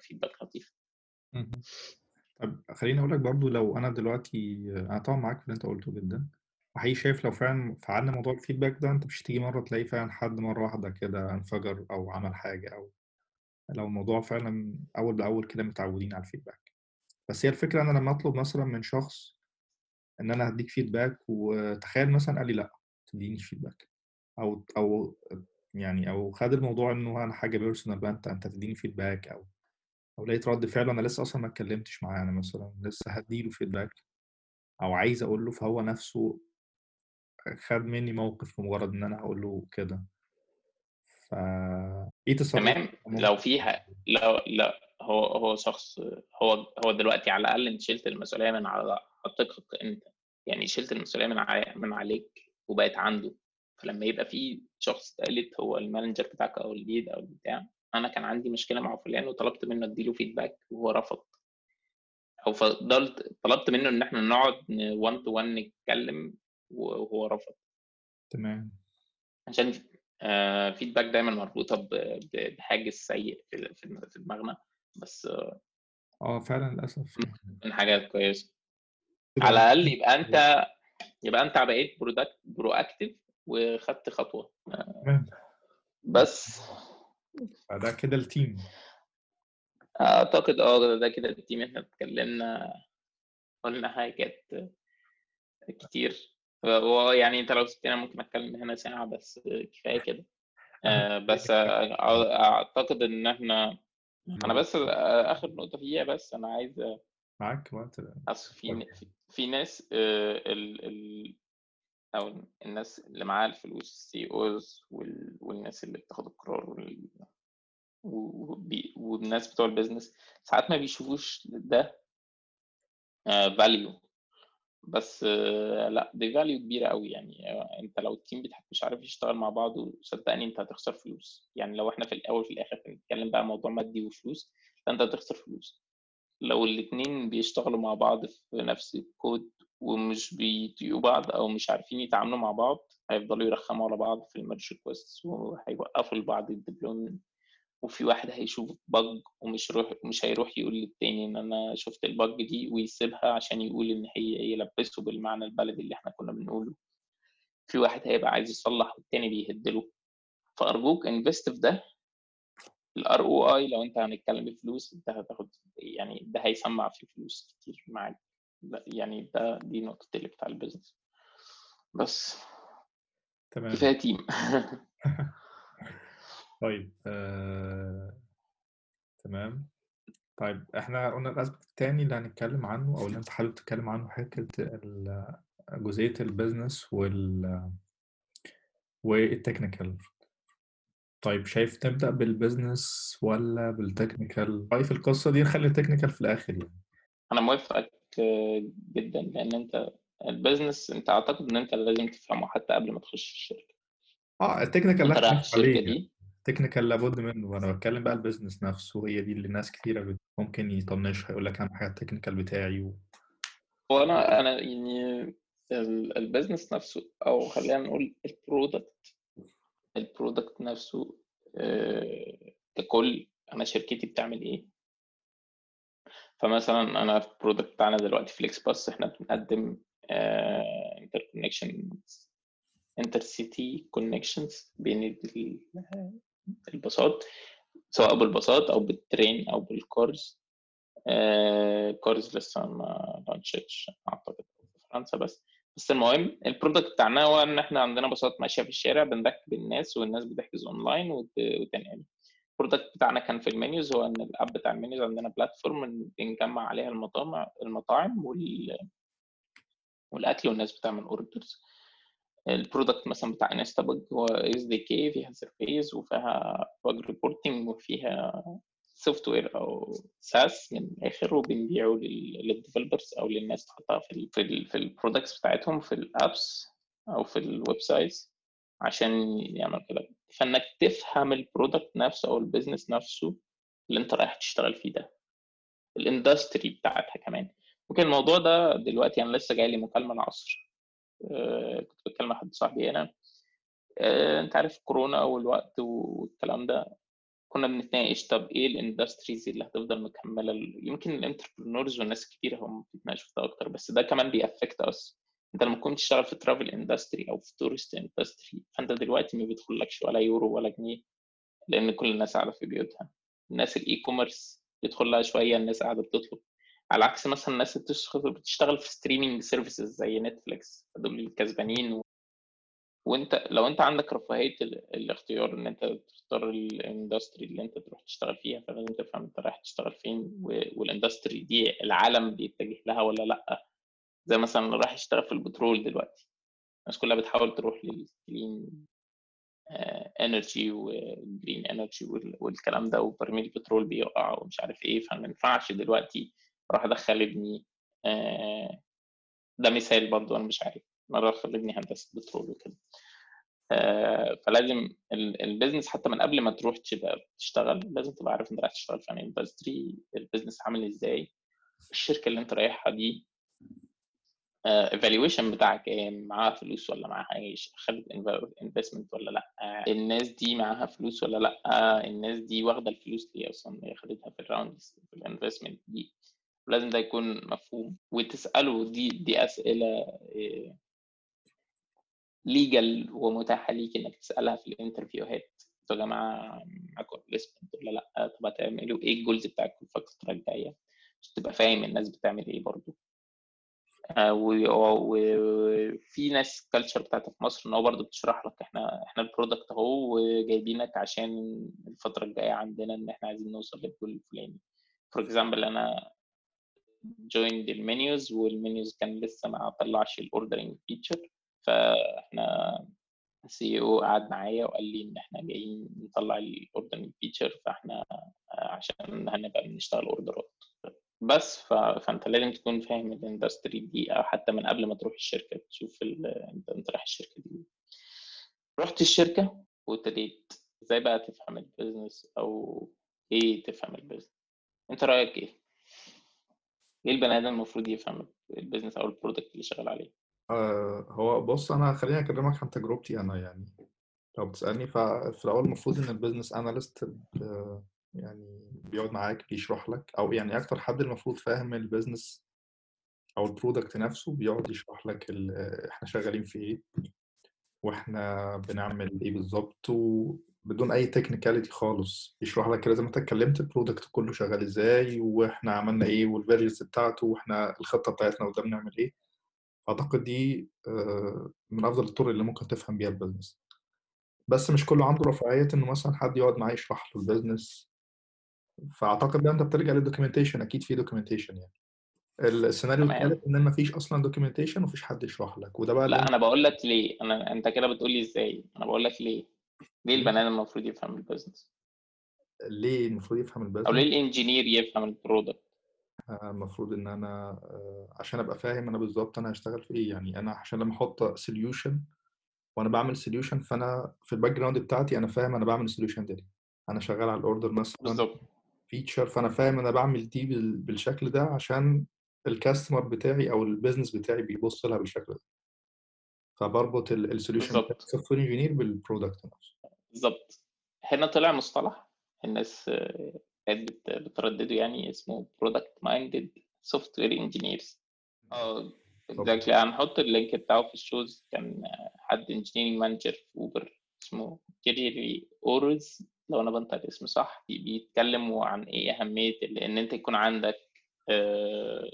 feedback لطيف. مهم. طب خليني أقول لك برضو لو أنا دلوقتي أنا طبعا معاك في اللي أنت قلته جدا. وحقيقي شايف لو فعلا فعلنا موضوع ال feedback ده أنت مش تيجي مرة تلاقي فعلا حد مرة واحدة كده انفجر أو عمل حاجة أو لو الموضوع فعلا أول بأول كده متعودين على ال feedback بس هي الفكرة أنا لما أطلب مثلا من شخص إن أنا هديك feedback وتخيل مثلا قال لي لأ تديني feedback أو أو يعني أو خد الموضوع إنه أنا حاجة personal بقى أنت أنت تديني feedback أو أو لقيت رد فعل أنا لسه أصلا ما اتكلمتش معاه أنا مثلا لسه هديله feedback أو عايز أقول له فهو نفسه خد مني موقف بمجرد إن أنا هقول له كده. ف إيه تصرف تمام. لو فيها لو لا هو هو شخص هو هو دلوقتي على الأقل أنت شلت المسؤولية من على عاتقك أنت يعني شلت المسؤولية من علي من عليك وبقت عنده فلما يبقى في شخص ثالث هو ال manager بتاعك أو ال lead أو البتاع أنا كان عندي مشكلة مع فلان وطلبت منه أديله feedback وهو رفض. أو فضلت طلبت منه إن إحنا نقعد 1 تو 1 نتكلم وهو رفض. تمام. عشان feedback دايما مربوطة بحاجة سيئة في دماغنا. بس آه. فعلا للأسف. من حاجات كويسة. على الأقل يبقى أنت يبقى أنت بقيت برو proactive وخدت خطوة. بس. فده كده ال team أعتقد آه ده كده ال team إحنا اتكلمنا قلنا حاجات كتير. ويعني أنت لو سبتنا ممكن أتكلم هنا ساعة بس كفاية كده. آه، بس أعتقد إن إحنا أنا بس آخر نقطة فيها بس أنا عايز معاك وقت. أصل في في- ناس آه، ال ال أو الناس اللي معاها الفلوس ال CEOs والناس اللي بتاخد القرار وال- وبي- والناس بتوع ال business ساعات ما بيشوفوش ده value بس آه، لأ دي value كبيرة أوي يعني آه، أنت لو ال team بتاعك مش عارف يشتغل مع بعض وصدّقني أنت هتخسر فلوس، يعني لو إحنا في الأول وفي الآخر بنتكلم بقى موضوع مادي وفلوس، فأنت هتخسر فلوس. لو الاتنين بيشتغلوا مع بعض في نفس الكود ومش بيطيقوا بعض أو مش عارفين يتعاملوا مع بعض، هيفضلوا يرخّموا على بعض في الmerge requests وهيوقّفوا لبعض الdeployment وفي واحد هيشوف bug ومش يروح مش هيروح يقول للتاني إن أنا شُفت الbug دي ويسيبها عشان يقول إن هي يلبّسه بالمعنى البلدي اللي إحنا كنا بنقوله. في واحد هيبقى عايز يصلّح والتاني بيهِد له، فأرجوك invest في ده. الROI لو أنت هنتكلم بفلوس أنت هتاخد يعني ده هيسمّع في فلوس كتير معاك، يعني ده دي نقطتي اللي بتاع الbusiness. بس. تمام. كفاية team. طيب آآ تمام. طيب إحنا قُلنا الaspect التاني اللي هنتكلم عنه أو اللي أنت حابب تتكلم عنه حتّة ال جزئية الbusiness وال والtechnical. طيب شايف نبدأ بالbusiness والّا بالtechnical؟ رأيي في القصة دي نخلّي الtechnical في الآخر يعني. أنا موافقك جدًا، لإن أنت الbusiness أنت أعتقد إن أنت لازم تفهمه حتى قبل ما تخش الشركة. آه الtechnical لا عليه الشركة يعني، دي لابد منه، أنا باتكلم بقى الbusiness نفسه هي دي اللي ناس بت ممكن يطنّشها يقول لك أهم حاجة الtechnical بتاعي و هو أنا أنا يعني ال الbusiness نفسه أو خلّينا نقول الproduct الproduct نفسه آآ ككُل أنا شركتي بتعمل إيه؟ فمثلًا أنا الproduct بتاعنا دلوقتي في FlexBus إحنا بنقدّم آآ interconnections intercity connections بين ال الباصات، سواء بالباصات أو بالtrain أو بالcars آآ cars لسه ما launchتش أعتقد في فرنسا بس، بس المهم الproduct بتاعنا هو إن إحنا عندنا باصات ماشية في الشارع بنركّب الناس والناس بتحجز وت وتنقل. الproduct بتاعنا كان في الmenus هو إن الapp بتاع الmenus عندنا platform بنجمّع عليها المطامع المطاعم وال والأكل والناس بتعمل orders. الproduct مثلًا بتاع Instabug هو SDK فيها surface وفيها bug reporting وفيها software أو SaaS من الآخر وبنبيعه لل للdevelopers أو للناس تحطها في ال في ال في الproducts بتاعتهم في الapps أو في الwebsites عشان يعملوا كده. فإنك تفهم الproduct نفسه أو الbusiness نفسه اللي أنت رايح تشتغل فيه ده. الindustry بتاعتها كمان. ممكن الموضوع ده دلوقتي أنا لسه جاي لي مكالمة العصر آآ كنت باتكلم مع حد صاحبي هنا آآ أنت عارف كورونا والوقت والكلام ده، كنا بنتناقش طب إيه الindustries اللي هتفضل مكمّلة ال يمكن الentrepreneurs والناس الكبيرة هم بيتناقشوا في ده أكتر، بس ده كمان بيأffect us. أنت لمّا تكون بتشتغل في travel industry أو في tourist industry فأنت دلوقتي ما بيدخلّكش ولا يورو ولا جنيه، لإن كل الناس قاعدة في بيوتها. الناس الe-commerce بيدخل لها شوية الناس قاعدة بتطلب، على عكس مثلًا الناس اللي بتشتغل في streaming services زي Netflix فدول الكسبانين و وأنت لو أنت عندك رفاهية ال الاختيار إن أنت تختار الindustry اللي أنت تروح تشتغل فيها، فلازم تفهم أنت رايح تشتغل فين و والindustry دي العالم بيتجه لها والّا لأ. زي مثلًا رايح يشتغل في البترول دلوقتي، الناس كلها بتحاول تروح energy وgreen energy وال والكلام ده وبرميل البترول بيقع ومش عارف إيه، فما ينفعش دلوقتي أروح أدخّل ابني آآ ده مثال برضه أنا مش عارف، أنا أدخّل ابني هندسة بترول وكده. آآ فلازم ال الbusiness حتى من قبل ما تروح تشتغل، لازم تبقى عارف أنت رايح تشتغل في industry، الbusiness عامل إزاي، الشركة اللي أنت رايحها دي آآ evaluation بتاعها كام، معاها فلوس والّا معاهاش، خدت inv investment والّا لأ، الناس دي معاها فلوس والّا لأ، الناس دي واخدة الفلوس دي أصلًا هي خدتها في الrounds في الinvestment دي، لازم ده يكون مفهوم. وتسأله دي دي آآ legal ومتاحة ليك إنك تسألها في الانترفيوهات، يا جماعة معاكم investment والّا لأ، طب هتعملوا إيه؟ الgoals بتاعتكم في الفترة الجاية، عشان تبقى فاهم الناس بتعمل إيه برضه. و وفي ناس الculture بتاعتها في مصر إن هو برضه بتشرح لك إحنا إحنا الproduct أهو وجايبينك عشان الفترة الجاية عندنا إن إحنا عايزين نوصل للgoal الفلاني. for example أنا joined الmenus والmenus كان لسه ما طلّعش الordering feature فإحنا الCEO قعد معايا وقال لي إن إحنا جايين نطلّع الordering feature فإحنا عشان هنبقى بنشتغل أوردرات. بس ف... فأنت لازم تكون فاهم الاندستري دي أو حتى من قبل ما تروح الشركة تشوف ال... أنت أنت رايح الشركة دي. رحت الشركة وابتديت إزاي بقى تفهم ال business أو إيه تفهم ال business أنت رأيك إيه؟ إيه البني آدم المفروض يفهم ال business أو ال product اللي شغال عليه؟ آه هو بص أنا خليني أكلمك عن تجربتي أنا يعني. لو بتسألني ففي الأول المفروض إن ال business analyst يعني بيقعد معاك بيشرح لك أو يعني أكتر حد المفروض فاهم ال business أو ال product نفسه بيقعد يشرح لك إحنا شغالين في إيه وإحنا بنعمل إيه بالظبط وبدون أي technicality خالص. بيشرح لك ما أنت اتكلمت ال product كله شغال إزاي وإحنا عملنا إيه وال versions بتاعته وإحنا الخطة بتاعتنا وده بنعمل إيه. أعتقد دي من أفضل الطرق اللي ممكن تفهم بيها ال business بس مش كله عنده رفاهية إنه مثلا حد يقعد معاه يشرح له ال business فأعتقد بقى أنت بترجع لل documentation أكيد في documentation يعني. السيناريو الثالث إن ما فيش أصلا documentation ومفيش حد يشرح لك وده بقى لا أنا بقول لك ليه. أنا أنت كده بتقول لي إزاي؟ أنا بقول لك ليه. ليه البني آدم المفروض يفهم ال business ليه المفروض يفهم ال business أو ليه ال engineer يفهم ال product المفروض إن أنا عشان أبقى فاهم أنا بالظبط أنا هشتغل في إيه. يعني أنا عشان لما أحط solution وأنا بعمل solution فأنا في ال background بتاعتي أنا فاهم أنا بعمل ال solution ده أنا شغال على ال order مثلا بالظبط. feature فأنا فاهم أنا بعمل دي بالشكل ده عشان ال customer بتاعي أو ال business بتاعي بيبص لها بالشكل ده. فبربط ال solution بتاع السوفت وير انجينير بالبرودكت نفسه. بالظبط هنا طلع مصطلح الناس كانت بتردده يعني اسمه product minded software engineers آه exactly هنحط ال link بتاعه في الشوز. كان حد engineering manager في اوبر اسمه Gergely Orosz لو أنا بنطق الاسم صح بيتكلموا عن إيه أهمية إن أنت يكون عندك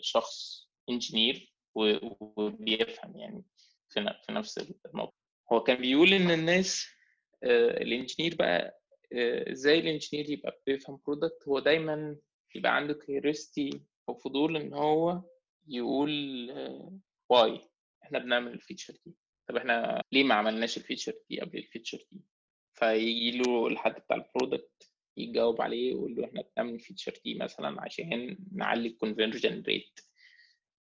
شخص engineer وبيفهم يعني في نفس الموضوع هو كان بيقول إن الناس ال engineer بقى إزاي ال engineer يبقى بيفهم product هو دايما يبقى عنده curiosity أو فضول إن هو يقول why إحنا بنعمل ال feature دي. طب إحنا ليه ما عملناش ال feature دي قبل ال feature دي؟ فيجي له الحد بتاع ال product يجاوب عليه ويقول له إحنا بنعمل ال feature دي مثلا عشان نعلي ال conversion rate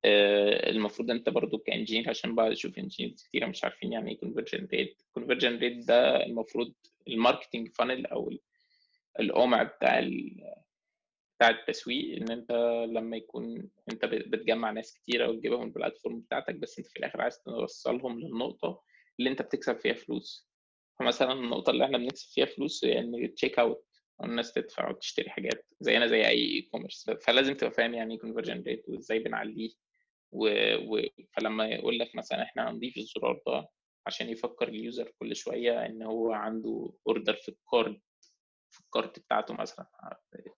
المفروض أنت برضو ك engineer عشان بقى أشوف engineers كتيره مش عارفين يعني إيه conversion rate ال conversion rate ده المفروض ال marketing funnel أو القمع بتاع بتاع التسويق إن أنت لما يكون أنت بتجمع ناس كتيره وتجيبهم ال platform بتاعتك بس أنت في الآخر عايز توصلهم للنقطة اللي أنت بتكسب فيها فلوس. فمثلا النقطة اللي إحنا بنكسب فيها فلوس هي إن check out الناس تدفع وتشتري حاجات زينا زي أي e-commerce فلازم تبقى فاهم يعني إيه conversion rate وإزاي بنعليه. و... و... فلما يقول لك مثلا إحنا هنضيف الزرار ده عشان يفكر ال user كل شوية إن هو عنده order في ال card في ال cart بتاعته مثلا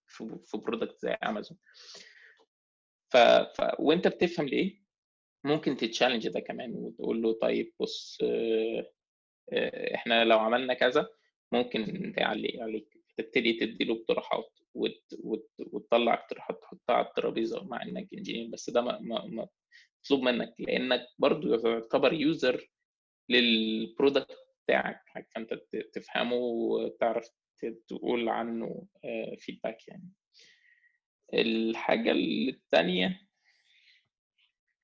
في, في product زي أمازون ف... ف... وأنت بتفهم ليه؟ ممكن ت challenge ده كمان وتقول له طيب بص إحنا لو عملنا كذا ممكن تعلي عليك تبتدي تدي له اقتراحات وت... وت... وتطلع اقتراحات تحطها على الترابيزة مع إنك engineer بس ده ما, ما... ما مطلوب منك لأنك برضو يعتبر user لل product بتاعك فانت تفهمه وتعرف تقول عنه feedback يعني. الحاجة الثانية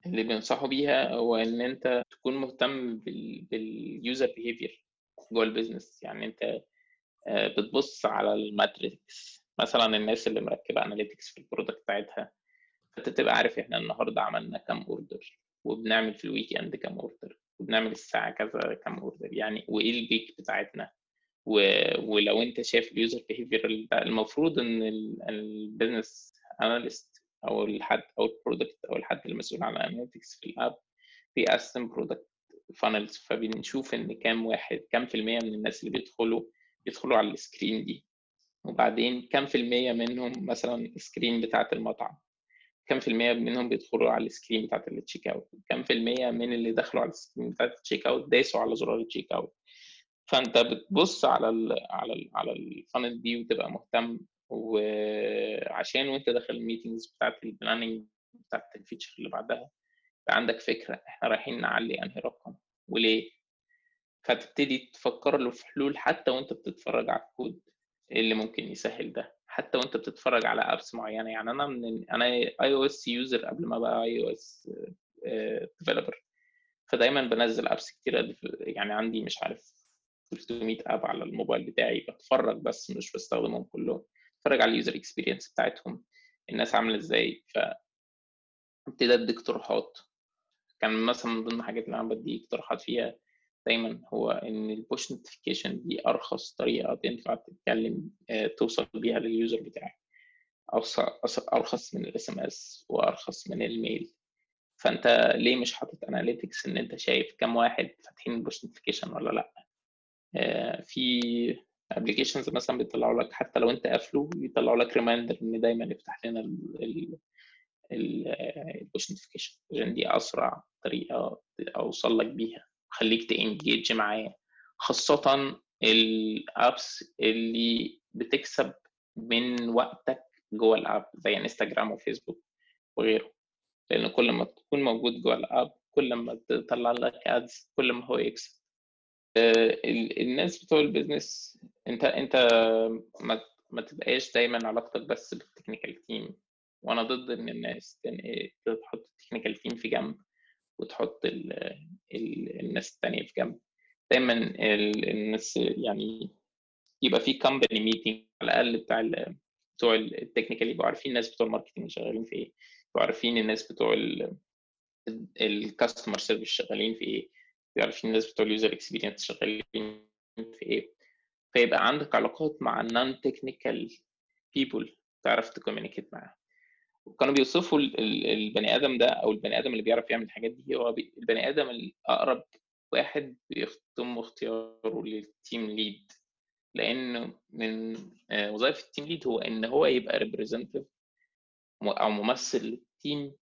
اللي بينصحوا بيها هو إن أنت تكون مهتم بال user behavior جوه ال business يعني أنت بتبص على ال metrics مثلا الناس اللي مركبة analytics في ال product بتاعتها فأنت تبقى عارف إحنا النهارده عملنا كام order وبنعمل في ال weekend كام order وبنعمل الساعة كذا كام order يعني وإيه ال peak بتاعتنا. و... ولو أنت شايف ال user behavior المفروض إن ال business analyst أو الحد أو ال product أو الحد المسؤول عن ال analytics في ال app بيقسم product funnels فبنشوف إن كام واحد كام في المية من الناس اللي بيدخلوا بيدخلوا على ال screen دي. وبعدين كام في المية منهم مثلا ال screen بتاعة المطعم؟ كم في المية منهم بيدخلوا على ال screen بتاعت ال check out كم في المية من اللي دخلوا على ال screen بتاعت ال check out داسوا على زرار ال check out فأنت بتبص على ال على ال على ال funnel دي وتبقى مهتم وعشان وانت داخل ال meetings بتاعت ال planning بتاعت ال feature اللي بعدها عندك فكرة إحنا رايحين نعلي انهي رقم وليه. فتبتدي تفكر له في حلول حتى وانت بتتفرج على الكود اللي ممكن يسهل ده حتى وانت بتتفرج على apps معينة. يعني أنا من أنا iOS user قبل ما بقى iOS developer فدايما بنزل apps كتير يعني عندي مش عارف 300 app على الموبايل بتاعي بتفرج بس مش بستخدمهم كلهم. بتفرج على ال user experience بتاعتهم الناس عاملة إزاي ف ابتدي ادي اقتراحات. كان مثلا من ضمن الحاجات اللي أنا بدي اقتراحات فيها دايما هو إن ال push notification دي أرخص طريقة تنفع تتكلم توصل بيها لل user بتاعك. أرخص من ال SMS وأرخص من ال mail. فأنت ليه مش حاطط analytics إن أنت شايف كم واحد فاتحين ال push notification ولا لأ؟ في applications مثلا بيطلعوا لك حتى لو أنت قافله بيطلعوا لك reminder إن دايما افتح لنا ال push notification عشان دي أسرع طريقة أوصل لك بيها. خليك ت engage معايا خاصة ال apps اللي بتكسب من وقتك جوه ال app زي انستجرام وفيسبوك وغيره. لأن كل ما تكون موجود جوه ال app كل ما تطلع لك ads كل ما هو يكسب. الناس بتوع ال business انت انت ما, ما تبقاش دايما علاقتك بس بال technical team وأنا ضد إن الناس تحط ال technical team في جنب وتحط ال ال الناس التانية في جنب. دايما الناس يعني يبقى في company meeting على الأقل بتاع بتوع ال technical يبقوا عارفين الناس بتوع ال marketing شغالين في إيه. يبقوا عارفين الناس بتوع ال customer service شغالين في إيه. عارفين الناس بتوع ال user experience شغالين في إيه. فيبقى عندك علاقات مع ال non-technical people تعرف ت communicate معاهم. وكانوا بيوصفوا البني آدم ده أو البني آدم اللي بيعرف يعمل الحاجات دي هو البني آدم الأقرب واحد بيتم اختياره لل team lead لأن من وظائف ال team lead هو إن هو يبقى representative أو ممثل لل team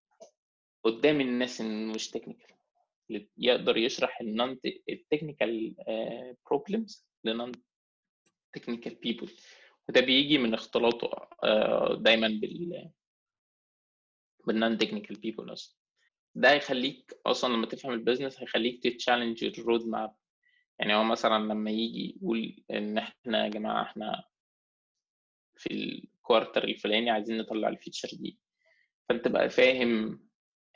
قدام الناس مش technical يقدر يشرح النون التكنيكال بروبلمز لنون تكنيكال بيبل وده بيجي من اختلاطه دايما بال بال non-technical people أصلا. ده هيخليك أصلا لما تفهم ال business هيخليك ت challenge ال road map يعني هو مثلا لما يجي يقول إن إحنا يا جماعة إحنا في ال quarter الفلاني عايزين نطلع ال feature دي. فأنت بقى فاهم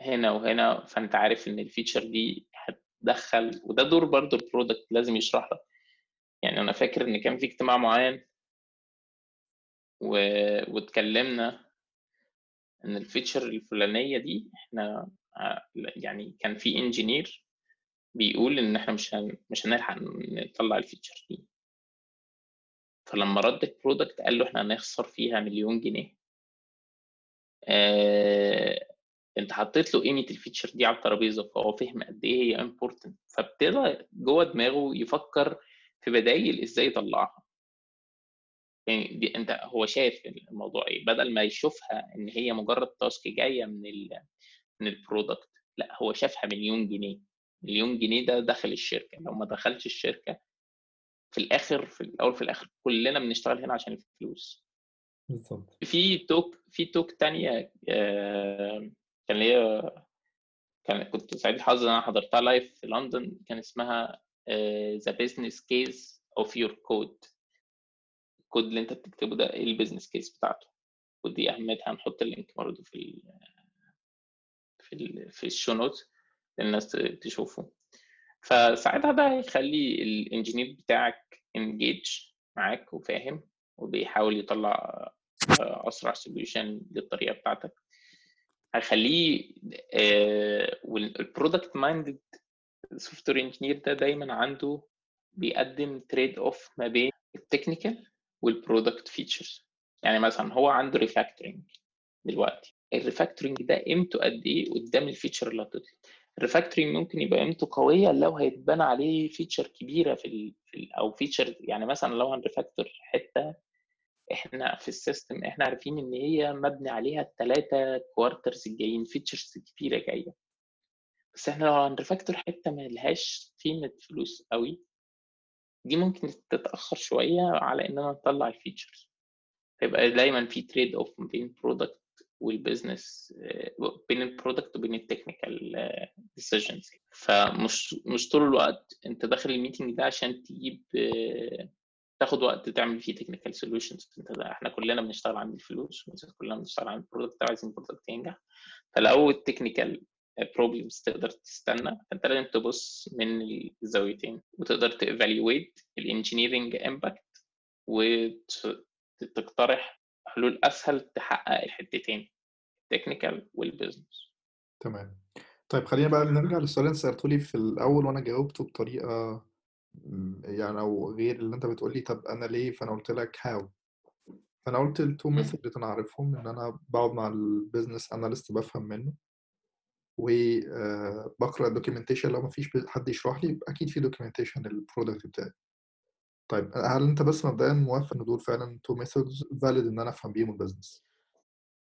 هنا وهنا فأنت عارف إن ال feature دي هتدخل وده دور برضو ال product لازم يشرح لك. يعني أنا فاكر إن كان في اجتماع معين و... واتكلمنا إن ال feature الفلانية دي إحنا يعني كان في engineer بيقول إن إحنا مش هن... مش هنلحق نطلع ال feature دي. فلما رد ال product قال له إحنا هنخسر فيها مليون جنيه. آه... انت حطيت له قيمة ال feature دي على الترابيزة فهو فهم قد إيه هي important فابتدى جوه دماغه يفكر في بدايل إزاي يطلعها. يعني دي أنت هو شايف الموضوع إيه؟ بدل ما يشوفها إن هي مجرد task جاية من ال من ال product لأ هو شافها مليون جنيه. مليون جنيه ده دخل الشركة. لو ما دخلش الشركة في الآخر في الأول في الآخر كلنا بنشتغل هنا عشان الفلوس. بالظبط. في talk في talk تانية كان ليا كان كنت سعيد الحظ ان أنا حضرتها live في لندن كان اسمها the business case of your code ال code اللي أنت بتكتبه ده إيه ال business case بتاعته؟ ودي أهميتها هنحط ال link برضه في ال في ال في ال show note للناس تشوفه. فساعتها ده هيخلي ال engineer بتاعك انجيج معاك وفاهم وبيحاول يطلع أسرع solution للطريقة بتاعتك. هيخليه وال product minded software engineer ده دايما عنده بيقدم trade off ما بين ال technical وال product features يعني مثلا هو عنده refactoring دلوقتي. ال refactoring ده قيمته قد إيه؟ قدام ال feature اللي هتطلع. ال refactoring ممكن يبقى قيمته قوية لو هيتبنى عليه feature كبيرة في, ال... في ال... أو feature يعني مثلا لو هن refactor حتة إحنا في ال system إحنا عارفين إن هي مبني عليها الثلاثه quarters الجايين features كتيرة جاية. بس إحنا لو هن refactor حتة ما لهاش قيمة فلوس قوي دي ممكن تتأخر شوية على اننا نطلع ال features فيبقى دايما في trade off بين ال product وال business بين ال product وبين ال technical decisions فمش مش طول الوقت أنت داخل ال meeting ده عشان تجيب تاخد وقت تعمل فيه technical solutions انت إحنا كلنا بنشتغل عند الفلوس كلنا بنشتغل عند ال product عايزين ال product ينجح. فلو ال technical problems تقدر تستنى فانت لازم تبص من الزاويتين وتقدر ت evaluate ال engineering impact وتقترح حلول أسهل تحقق الحتتين ال technical وال business تمام. طيب خلينا بقى نرجع للسؤال اللي سألته لي في الأول وأنا جاوبته بطريقة يعني أو غير اللي أنت بتقول لي طب أنا ليه؟ فأنا قلت لك how فأنا قلت ال two methods اللي أنا عارفهم إن أنا بقعد مع ال business analyst بفهم منه. وبقرا ال documentation لو ما فيش حد يشرح لي أكيد في documentation لل product بتاعي. طيب هل أنت بس مبدئيا موافق إن دول فعلا two methods valid إن أنا أفهم بيهم ال business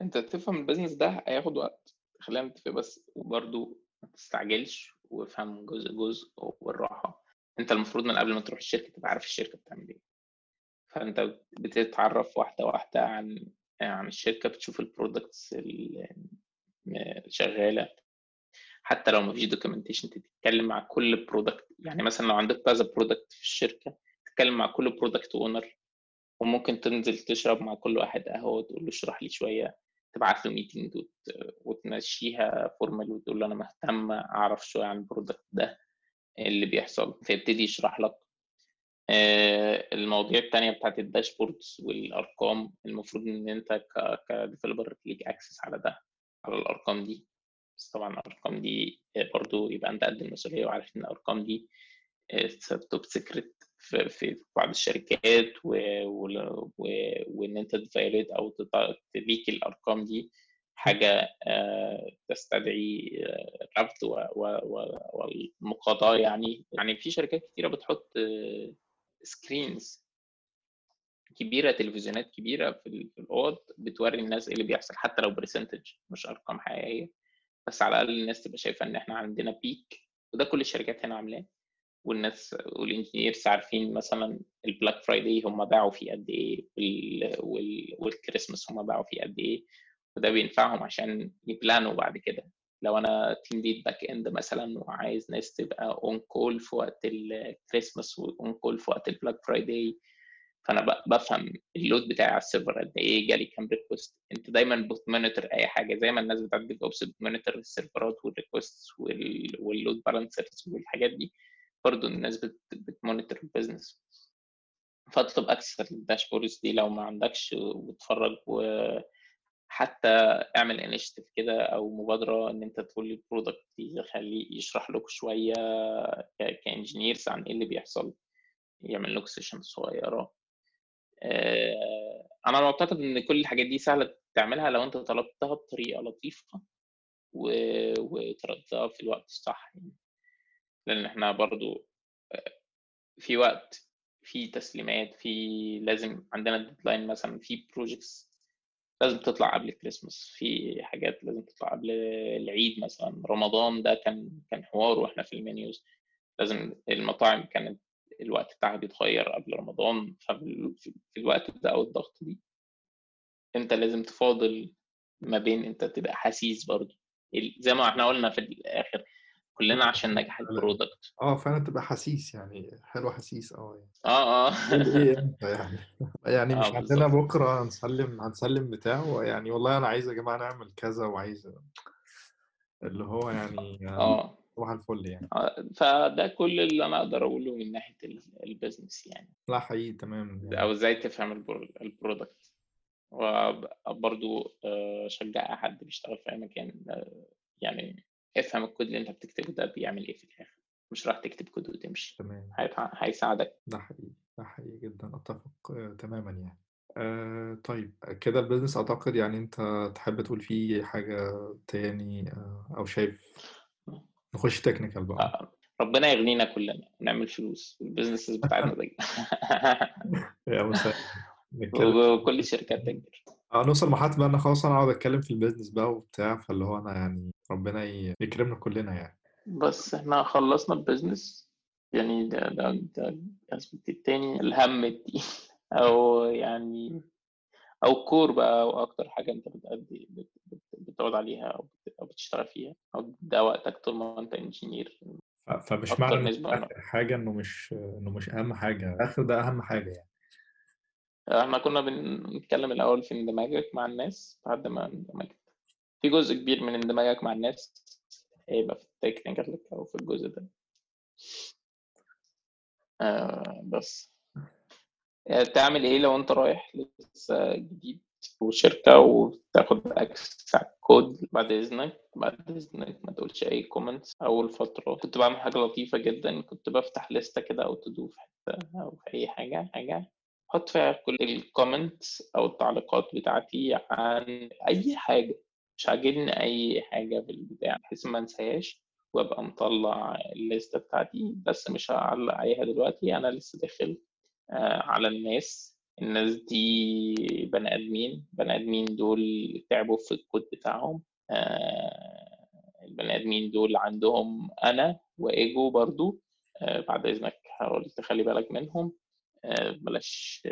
أنت تفهم ال business ده هياخد وقت. خلينا نتفق بس وبرده ما تستعجلش وافهم جزء جزء والراحه أنت المفروض من قبل ما تروح الشركة تبقى عارف الشركة بتعمل إيه. فأنت بتتعرف واحدة واحدة عن عن الشركة بتشوف ال products اللي شغالة. حتى لو ما فيش documentation تتكلم مع كل product يعني مثلا لو عندك كذا product في الشركة تتكلم مع كل product owner وممكن تنزل تشرب مع كل واحد قهوة وتقول له اشرح لي شوية. تبعت له meeting وتمشيها formal وتقول له أنا مهتم أعرف شوية عن ال product ده. اللي بيحصل فيبتدي يشرح لك المواضيع التانية بتاعت ال dashboards والأرقام المفروض إن أنت ك developer ليك access على ده على الأرقام دي. بس طبعا الأرقام دي برضو يبقى أنت قد المسؤولية وعارف إن الأرقام دي top secret في, في بعض الشركات و... و... و... وإن أنت ت violate أو ت leak الأرقام دي. حاجة تستدعي ربط والمقاضاة يعني. يعني في شركات كتيرة بتحط screens كبيرة تلفزيونات كبيرة في الأوض بتوري الناس إيه اللي بيحصل حتى لو percentage مش أرقام حقيقية. بس على الأقل الناس تبقى شايفة إن إحنا عندنا peak وده كل الشركات هنا عاملاه. والناس وال engineers عارفين مثلا ال Black Friday هم باعوا فيه قد إيه والكريسماس هم باعوا فيه قد إيه. وده بينفعهم عشان ي plan وا بعد كده. لو أنا team lead backend مثلا وعايز ناس تبقى on call في وقت ال Christmas و on call في وقت ال Black Friday فأنا بفهم ال load بتاعي على ال server قد إيه جالي كام request أنت دايما بت monitor أي حاجة زي ما الناس بتاعت DevOps بت monitor السيرفرات وال request وال load balancers والحاجات دي. برضه الناس بت monitor ال business فاطلب access لل dashboards دي لو ما عندكش واتفرج وحتى اعمل initiative كده أو مبادرة إن أنت تقول لل product يخليه يشرح لك شوية ك engineers عن إيه اللي بيحصل يعمل لك session صغيرة أنا معتقد إن كل الحاجات دي سهلة تعملها لو أنت طلبتها بطريقة لطيفة وتردها في الوقت الصح يعني. لأن إحنا برضو في وقت في تسليمات في لازم عندنا deadline مثلا في projects لازم تطلع قبل الكريسماس. في حاجات لازم تطلع قبل العيد مثلا. رمضان ده كان كان حوار وإحنا في المنيوز. لازم المطاعم كانت الوقت بتاعها بيتغير قبل رمضان. ففي الوقت ده أو الضغط دي أنت لازم تفاضل ما بين أنت تبقى حسيس برضه. زي ما إحنا قلنا في الآخر كلنا عشان نجح ال product آه فعلا تبقى حسيس يعني حلو حسيس آه يعني. آه آه. أنت يعني؟ يعني مش آه، عندنا. بكرة هنسلم هنسلم بتاع يعني والله أنا عايز يا جماعة نعمل كذا وعايز اللي هو يعني آه. صباح الفل يعني. آه، فده كل اللي أنا أقدر أقوله من ناحية ال- business يعني. لا حقيقي تمام يعني. أو إزاي تفهم ال pro- ال product وبرضو آه، شجع اي حد بيشتغل في أي مكان آه، يعني افهم الكود اللي انت بتكتبه ده بيعمل إيه في الآخر. مش راح تكتب كود وتمشي. تمام. هيساعدك. ده حقيقي ده حقيقي جدا. أتفق آه، تماما يعني. آه طيب كده ال business أعتقد يعني أنت تحب تقول فيه حاجة تاني آه أو شايف نخش technical بقى. آه، ربنا يغنينا كلنا ونعمل فلوس. ال businesses بتاعتنا تكبر يا مساء وكل الشركات تكبر. آه نوصل لمرحلة بقى أنا خلاص أنا أقعد أتكلم في ال business بقى وبتاع فاللي هو أنا يعني ربنا ي- يكرمنا كلنا يعني. بس إحنا خلصنا ال business يعني ده ده ده ال aspect التاني الهم التقيل أو يعني أو core بقى أو أكتر حاجة أنت بتأدي بت- بت- بتقعد عليها أو بت- أو بتشتغل فيها أو ده وقتك طول ما أنت engineer ف- فمش معنى إن نسبة أخر حاجة إنه مش إنه مش أهم حاجة أخر ده أهم حاجة يعني. إحنا كنا بنتكلم الأول في اندماجك مع الناس بعد ما اندمجت. في جزء كبير من اندماجك مع الناس هيبقى في ال technical أو في الجزء ده. آه بس. آه، تعمل إيه لو أنت رايح لسه جديد وشركة وتاخد access على الكود بعد إذنك؟ بعد إذنك ما تقولش أي comments أول فترة كنت بعمل حاجة لطيفة جدا كنت بفتح list ة كده أو to-do في حتة أو في أي حاجة حاجة. أحط فيها كل ال comments أو التعليقات بتاعتي عن أي حاجة. مش عاجبني أي حاجة في البتاع بحيث ما انساهاش وأبقى مطلع ال list ة بتاعتي. بس مش هعلق عليها دلوقتي أنا لسه داخل آه، على الناس. الناس دي بني آدمين. بني آدمين دول تعبوا في الكود بتاعهم. آه، البني آدمين دول عندهم أنا وإيجو برضو. آه، بعد إذنك حاول تخلي بالك منهم. بلاش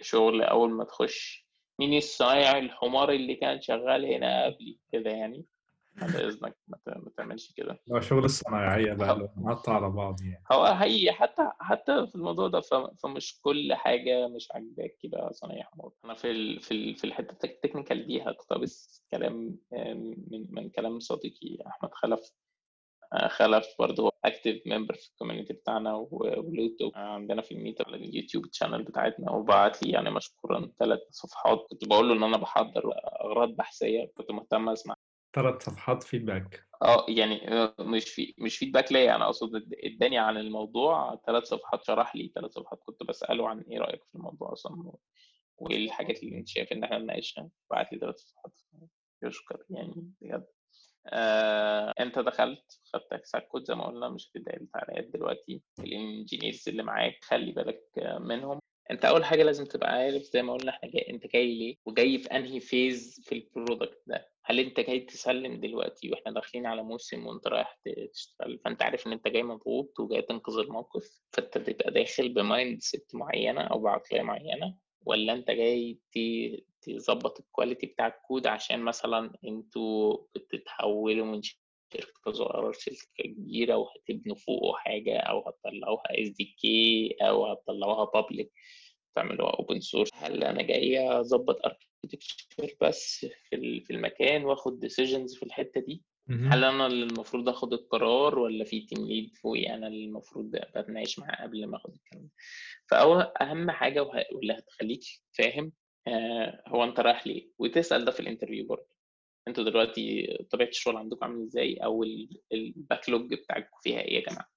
شغل أول ما تخش. مين الصايع الحمار اللي كان شغال هنا قبلي؟ كده يعني. بعد إذنك ما تعملش كده. هو شغل الصنايعية بقى نقطع على بعض يعني. هو هي حتى حتى في الموضوع ده فمش كل حاجة مش عاجباك يبقى صنايعي حمار. أنا في ال في ال في الحتة ال technical دي هقتبس كلام من من كلام صديقي أحمد خلف. خلف برضه هو active member في ال community بتاعنا ولوتو. عندنا في ال meet على اليوتيوب channel بتاعتنا وبعت لي يعني مشكورا ثلاث صفحات. كنت بقول له إن أنا بحضر أغراض بحثية كنت مهتم أسمع. ثلاث صفحات feedback آه يعني آه، مش في مش feedback ليا. أنا أقصد اداني عن الموضوع ثلاث صفحات شرح لي ثلاث صفحات. كنت بسأله عن إيه رأيك في الموضوع أصلا؟ وإيه الحاجات اللي أنت شايف إن إحنا نناقشها بعت لي ثلاث صفحات. يشكر يعني بجد. آه، انت دخلت؟ خدت access ال code زي ما قلنا مش هتدعي التعليقات دلوقتي. ال engineers اللي معاك خلي بالك منهم. انت أول حاجة لازم تبقى عارف زي ما قلنا إحنا جاي انت جاي ليه؟ وجاي في انهي phase في ال product ده؟ هل انت جاي تسلم دلوقتي وإحنا داخلين على موسم وانت رايح تشتغل؟ فانت عارف ان انت جاي مضغوط وجاي تنقذ الموقف فانت تبقى داخل ب mindset معينة أو بعقلية معينة. ولا أنت جاي تظبط ال quality بتاع الكود عشان مثلا أنتوا بتتحولوا من شركة صغيرة لشركة كبيرة وهتبنوا فوقه حاجة أو هتطلعوها SDK أو هتطلعوها public تعملوها open source هل أنا جاي اظبط architecture بس في المكان وآخد decisions في الحتة دي؟ هل أنا اللي المفروض آخد القرار ولا في team lead فوقي أنا اللي المفروض أتناقش معاه قبل ما آخد الكلام فهو أهم حاجة واللي هتخليك فاهم آه، هو أنت رايح ليه؟ وتسأل ده في ال interview برضه. أنتوا دلوقتي طبيعة الشغل عندكم عامل إزاي؟ أو ال backlog بتاعكم فيها إيه يا جماعة؟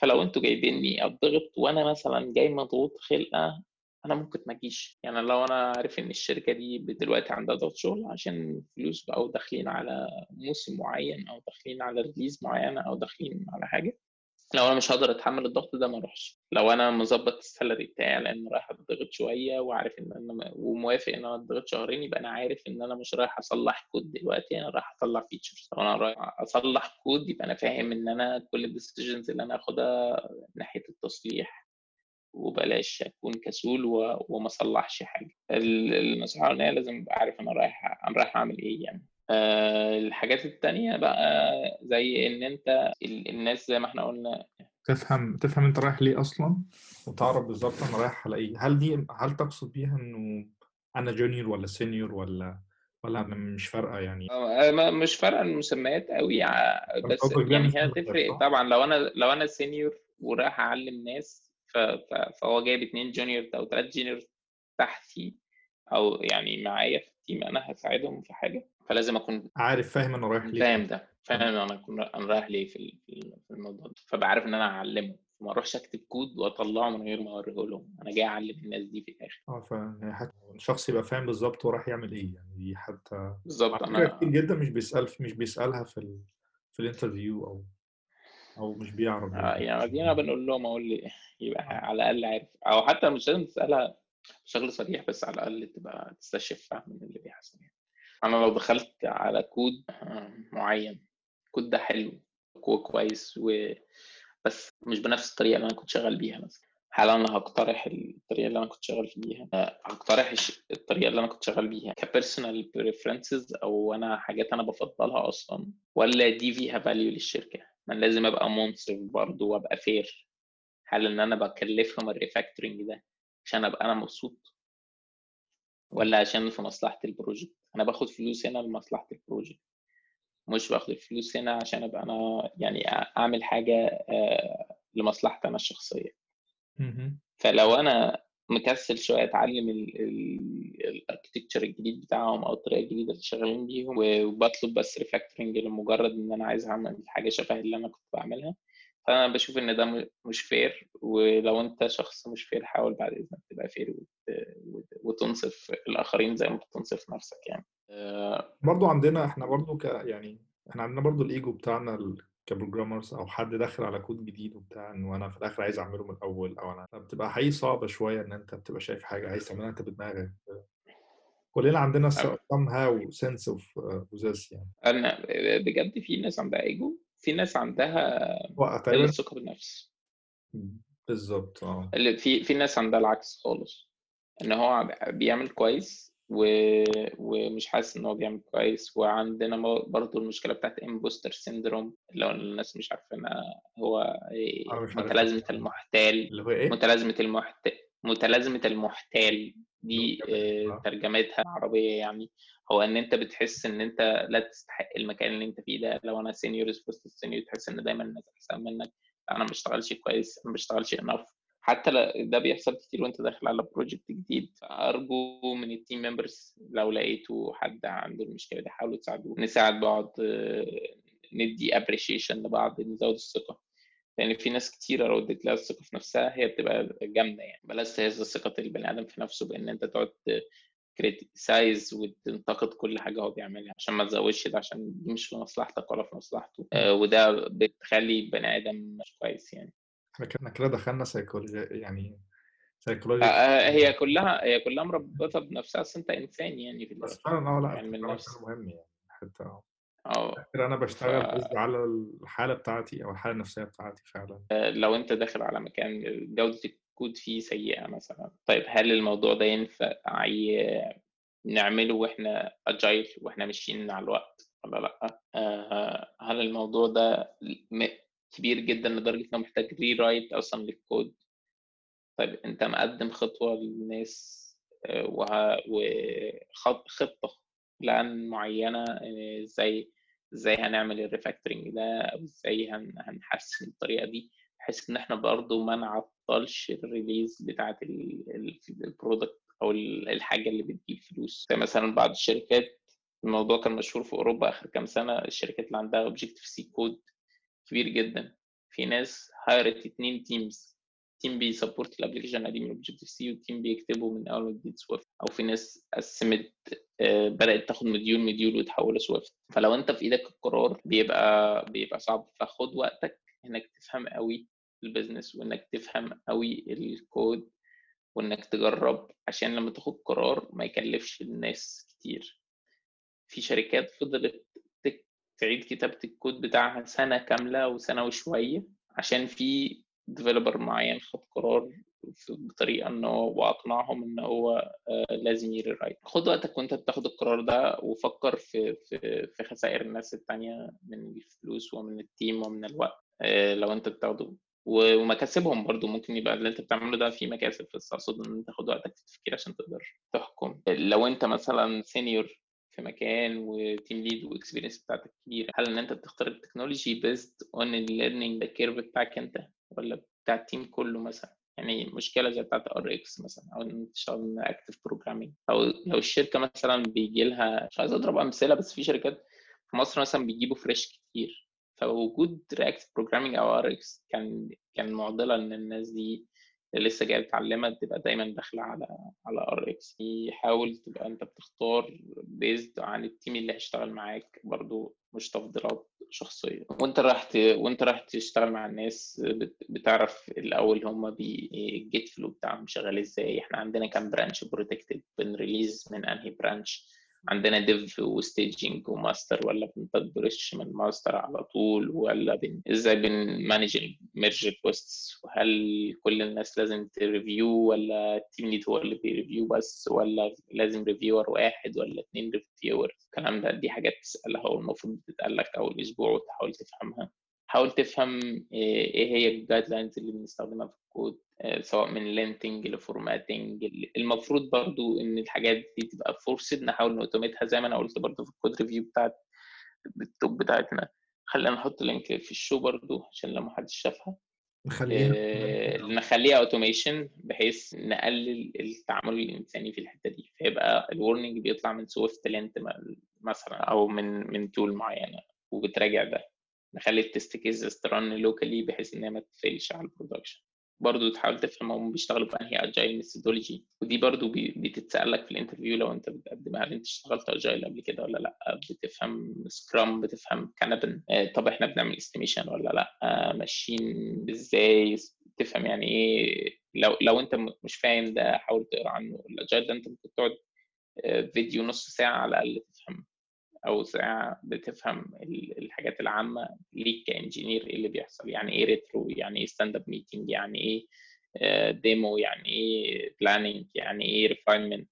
فلو أنتوا جايبيني اتضغط وأنا مثلا جاي مضغوط خلقة أنا ممكن ما أجيش. يعني لو أنا عارف إن الشركة دي دلوقتي عندها ضغط شغل عشان فلوس بقى وداخلين على موسم معين أو داخلين على release معينه أو داخلين على حاجة لو أنا مش هقدر أتحمل الضغط ده ما أروحش. لو أنا مظبط ال salary بتاعي لأن رايح اتضغط شوية وعارف إن أنا وموافق إن أنا اتضغط شهرين يبقى أنا عارف إن أنا مش رايح أصلح كود دلوقتي أنا رايح اطلع features لو أنا رايح أصلح كود يبقى أنا فاهم إن أنا كل ال decisions اللي أنا اخدها ناحية التصليح وبلاش أكون كسول وما أصلحش حاجة. النصيحه الاولانيه لازم أبقى عارف أنا رايح أنا رايح أعمل إيه يعني. أه الحاجات التانية بقى زي إن أنت الناس زي ما إحنا قلنا تفهم تفهم أنت رايح ليه أصلا؟ وتعرف بالظبط أنا رايح على إيه. هل دي هل تقصد بيها إنه أنا junior ولا senior ولا ولا مش فارقة يعني؟ آه، مش فارقة المسميات قوي بس يعني هي تفرق طبعا. لو أنا لو أنا senior ورايح أعلم ناس فهو جايب اتنين junior أو تلات junior تحتي أو يعني معايا في ال team أنا هساعدهم في حاجة فلازم أكون عارف فاهم أنا رايح ليه. فاهم ده فاهم أنا اكون أنا رايح ليه في في الموضوع ده فبعرف إن أنا اعلمه ما أروحش أكتب كود وأطلعه من غير ما أوريه لهم أنا جاي أعلم الناس دي في الآخر. آه فاهم حتى الشخص يبقى فاهم بالظبط هو رايح يعمل إيه يعني دي حتى بالظبط أنا كتير جدا مش بيسأل مش بيسألها في ال... في ال interview أو أو مش بيعرف آه يعني دينا بنقول لهم أقول لي يبقى على الأقل عارف. أو حتى مش لازم تسألها بشكل صريح بس على الأقل تبقى تستشف من اللي بيحصل يعني. أنا لو دخلت على كود معين الكود ده حلو كويس و بس مش بنفس الطريقة اللي أنا كنت شغال بيها مثلا. هل أنا هقترح الطريقة اللي أنا كنت شغال بيها؟ هقترح الطريقة اللي أنا كنت شغال بيها ك personal preferences أو أنا حاجات أنا بفضلها أصلا ولا دي فيها value للشركة؟ أنا لازم أبقى منصف برضه وأبقى fair هل إن أنا بكلفهم ال refactoring ده عشان أبقى أنا مبسوط؟ ولا عشان في مصلحة ال project أنا باخد فلوس هنا لمصلحة ال project مش باخد الفلوس هنا عشان أبقى أنا يعني أعمل حاجة آه، لمصلحتي أنا الشخصية. فلو أنا مكسل شوية أتعلم ال architecture الجديد بتاعهم أو الطريقة الجديدة اللي شغالين بيهم وبطلب بس refactoring لمجرد إن أنا عايز أعمل حاجة شبه اللي أنا كنت بعملها. فأنا بشوف إن ده مش fair ولو أنت شخص مش fair حاول بعد إذنك تبقى fair وتنصف الآخرين زي ما بتنصف نفسك يعني. آه، برضو عندنا إحنا برضو ك يعني إحنا عندنا برضو الإيجو بتاعنا ك programmers أو حد داخل على كود جديد وبتاع انه أنا في الآخر عايز أعمله من الأول أو أنا بتبقى حقيقي صعبة شوية إن أنت بتبقى شايف حاجة عايز تعملها أنت بدماغك. كلنا عندنا somehow sense of uh, possess يعني. أنا بجد في ناس عندها ايجو في ناس عندها ثقه بالنفس. بالظبط آه. اللي في في ناس عندها العكس خالص. إن هو بيعمل كويس و... ومش حاسس إن هو بيعمل كويس. وعندنا برضو المشكلة بتاعت imposter syndrome لو الناس مش عارفينها هو عارف متلازمة المحتال. اللي هو إيه؟ متلازمة المحت... متلازمة المحتال دي آه. آه، ترجمتها عربية يعني. هو إن أنت بتحس إن أنت لا تستحق المكان اللي أنت فيه ده. لو أنا senior في وسط ال senior تحس إن دايما الناس أحسن منك. أنا ما بشتغلش كويس أنا ما بشتغلش enough حتى ده بيحصل كتير وانت داخل على project جديد فأرجو من ال team members لو لقيتوا حد عنده المشكلة دي حاولوا تساعدوه. نساعد بعض ندي appreciation لبعض نزود الثقة. لأن في ناس كتيرة لو اديت لها الثقة في نفسها هي بتبقى جامدة يعني. بلاش تهز ثقة البني آدم في نفسه بأن أنت تقعد criticize وتنتقد كل حاجة هو بيعملها عشان ما تزودش ده عشان دي مش في مصلحتك ولا في مصلحته. آه، وده بتخلي البني آدم مش كويس يعني. إحنا كده- دخلنا سيكولوجي يعني آه، سيكولوجي آه، هي كلها هي كلها مربوطه بنفسها أصل أنت إنسان يعني في بس فعلا آه لأ فعلا النفس كلام مهم يعني حتى آه. أنا ف بشتغل قصدي على الحالة بتاعتي أو الحالة النفسية بتاعتي فعلا. لو أنت داخل على مكان جودة الكود فيه سيئة مثلا طيب هل الموضوع ده ينفع نعمله وإحنا agile وإحنا ماشيين مع الوقت ولا لأ؟ آه، هل الموضوع ده كبير جدا لدرجة إنه محتاج rewrite أصلا للكود طيب أنت مقدم خطوة للناس آه، وخطه plan معينة آه، إزاي إزاي هنعمل ال refactoring ده أو إزاي هن- هنحسن الطريقة دي بحيث إن إحنا برضو ما نعطلش ال release بتاعة ال product أو ال- الحاجة اللي بتجيب فلوس. زي مثلا بعض الشركات الموضوع كان مشهور في أوروبا آخر كام سنة الشركات اللي عندها Objective-C code كبير جدا. في ناس hire ت اتنين teams team بي support ال application القديم من Objective-C و team بيكتبه من أول وجديد Swift أو في ناس قسمت آه، بدأت تاخد module module وتحوله ل Swift فلو أنت في إيدك القرار بيبقى بيبقى صعب. فخد وقتك إنك تفهم قوي ال business وإنك تفهم قوي الكود وإنك تجرب عشان لما تاخد قرار ما يكلفش الناس كتير. في شركات فضلت تعيد كتابة الكود بتاعها سنة كاملة وسنة وشوية عشان في developer معين خد قرار بطريقة إن هو وأقنعهم إن هو آه، لازم ي rewrite خد وقتك وأنت بتاخد القرار ده وفكر في في في خسائر الناس التانية من الفلوس ومن ال team ومن الوقت آه، لو أنت بتاخده. ومكاسبهم برضو ممكن يبقى اللي أنت بتعمله ده فيه مكاسب بس اقصد إن أنت تاخد وقتك في التفكير عشان تقدر تحكم. لو أنت مثلا senior في مكان و team lead و experience بتاعتك كبيرة. هل إن أنت بتختار ال technology based on ال learning curve بتاعك أنت ولا بتاع ال team كله مثلا؟ يعني مشكلة زي بتاعت Rx مثلا أو إن تشتغل reactive programming أو لو الشركة مثلا بيجي لها مش عايز أضرب أمثلة بس في شركات في مصر مثلا بيجيبوا fresh كتير. فوجود reactive programming أو Rx كان كان معضلة إن الناس دي اللي لسه جاية متعلمه تبقى دايما داخلة على على Rx يحاول تبقى أنت بتختار based عن ال team اللي هيشتغل معاك برضو مش تفضيلات شخصية. وأنت رايح ت... وأنت رايح تشتغل مع الناس بت... بتعرف الأول هم ال Git flow بتاعهم شغال إزاي. إحنا عندنا كام branch protected بن release من أنهي branch عندنا dev و staging و master ولا بن branch من ماستر على طول؟ ولا بن... إزاي بن manage ال merge requests وهل كل الناس لازم ت review؟ ولا ال team lead هو اللي بي review بس؟ ولا لازم reviewer واحد؟ ولا اثنين reviewer الكلام ده دي حاجات تسألها والمفروض تتقال لك أول أسبوع وتحاول تفهمها. حاول تفهم إيه هي ال guidelines اللي بنستخدمها في الكود سواء من linting ل formatting المفروض برضو إن الحاجات دي تبقى forced نحاول ن automate ها زي ما أنا قلت برضو في ال code review بتاعت التوب بتاعتنا. خلينا نحط link في ال show برضو عشان لو محدش شافها. نخليها آه، نخليها automation بحيث نقلل التعامل الإنساني في الحتة دي. فيبقى ال warning بيطلع من SwiftLint مثلا أو من من tool معينة وبتراجع ده. نخلي ال test cases ت run locally بحيث ان هي ما ت fail ش على ال production برضه تحاول تفهم هم بيشتغلوا بانهي agile methodology ودي برضه بتتسال لك في ال interview لو أنت بتقدم هل أنت اشتغلت agile قبل كده ولا لأ. بتفهم scrum بتفهم kanban آه، طب إحنا بنعمل estimation ولا لأ؟ آه، ماشيين إزاي؟ تفهم يعني إيه؟ لو لو أنت مش فاهم ده حاول تقرأ عنه. ال agile ده أنت ممكن تقعد آه، فيديو نص ساعة على الأقل تفهم أو ساعة بتفهم الحاجات العامة ليك ك engineer إيه اللي بيحصل يعني إيه retro يعني إيه stand up meeting يعني إيه demo آه، يعني إيه planning يعني إيه refinement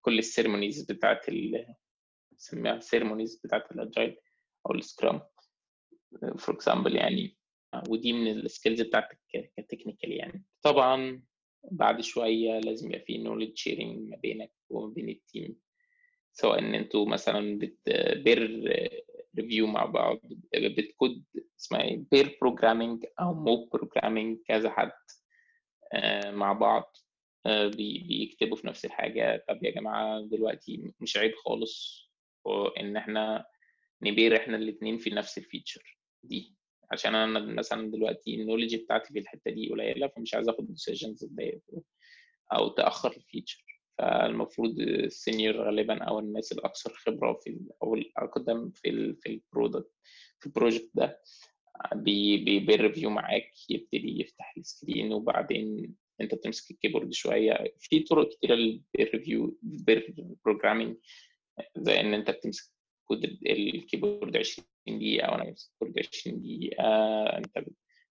كل ال ceremonies بتاعت ال نسميها ceremonies بتاعت ال agile أو ال scrum for example يعني ودي من ال skills بتاعتك ك technical يعني. طبعا بعد شوية لازم يبقى في knowledge sharing ما بينك وما بين ال team سواء إن أنتوا مثلا peer review مع بعض بتكود اسمها إيه pair programming أو mob programming كذا حد آه، مع بعض آه، بيكتبوا في نفس الحاجة. طب يا جماعة دلوقتي مش عيب خالص ان إحنا ن pair إحنا الاثنين في نفس ال feature دي. عشان أنا مثلا دلوقتي ال knowledge بتاعتي في الحتة دي قليلة فمش عايز آخد decisions أو تأخر ال feature. فالمفروض ال senior غالبا أو الناس الأكثر خبرة في أو الأقدم في ال في ال product في ال project ده بي review معاك يبتدي يفتح ال screen وبعدين أنت بتمسك ال keyboard شوية. في طرق كتيرة لل review programming زي إن أنت بتمسك code ال keyboard 20 دقيقة أو أنا بمسك كود 20 دقيقة أنت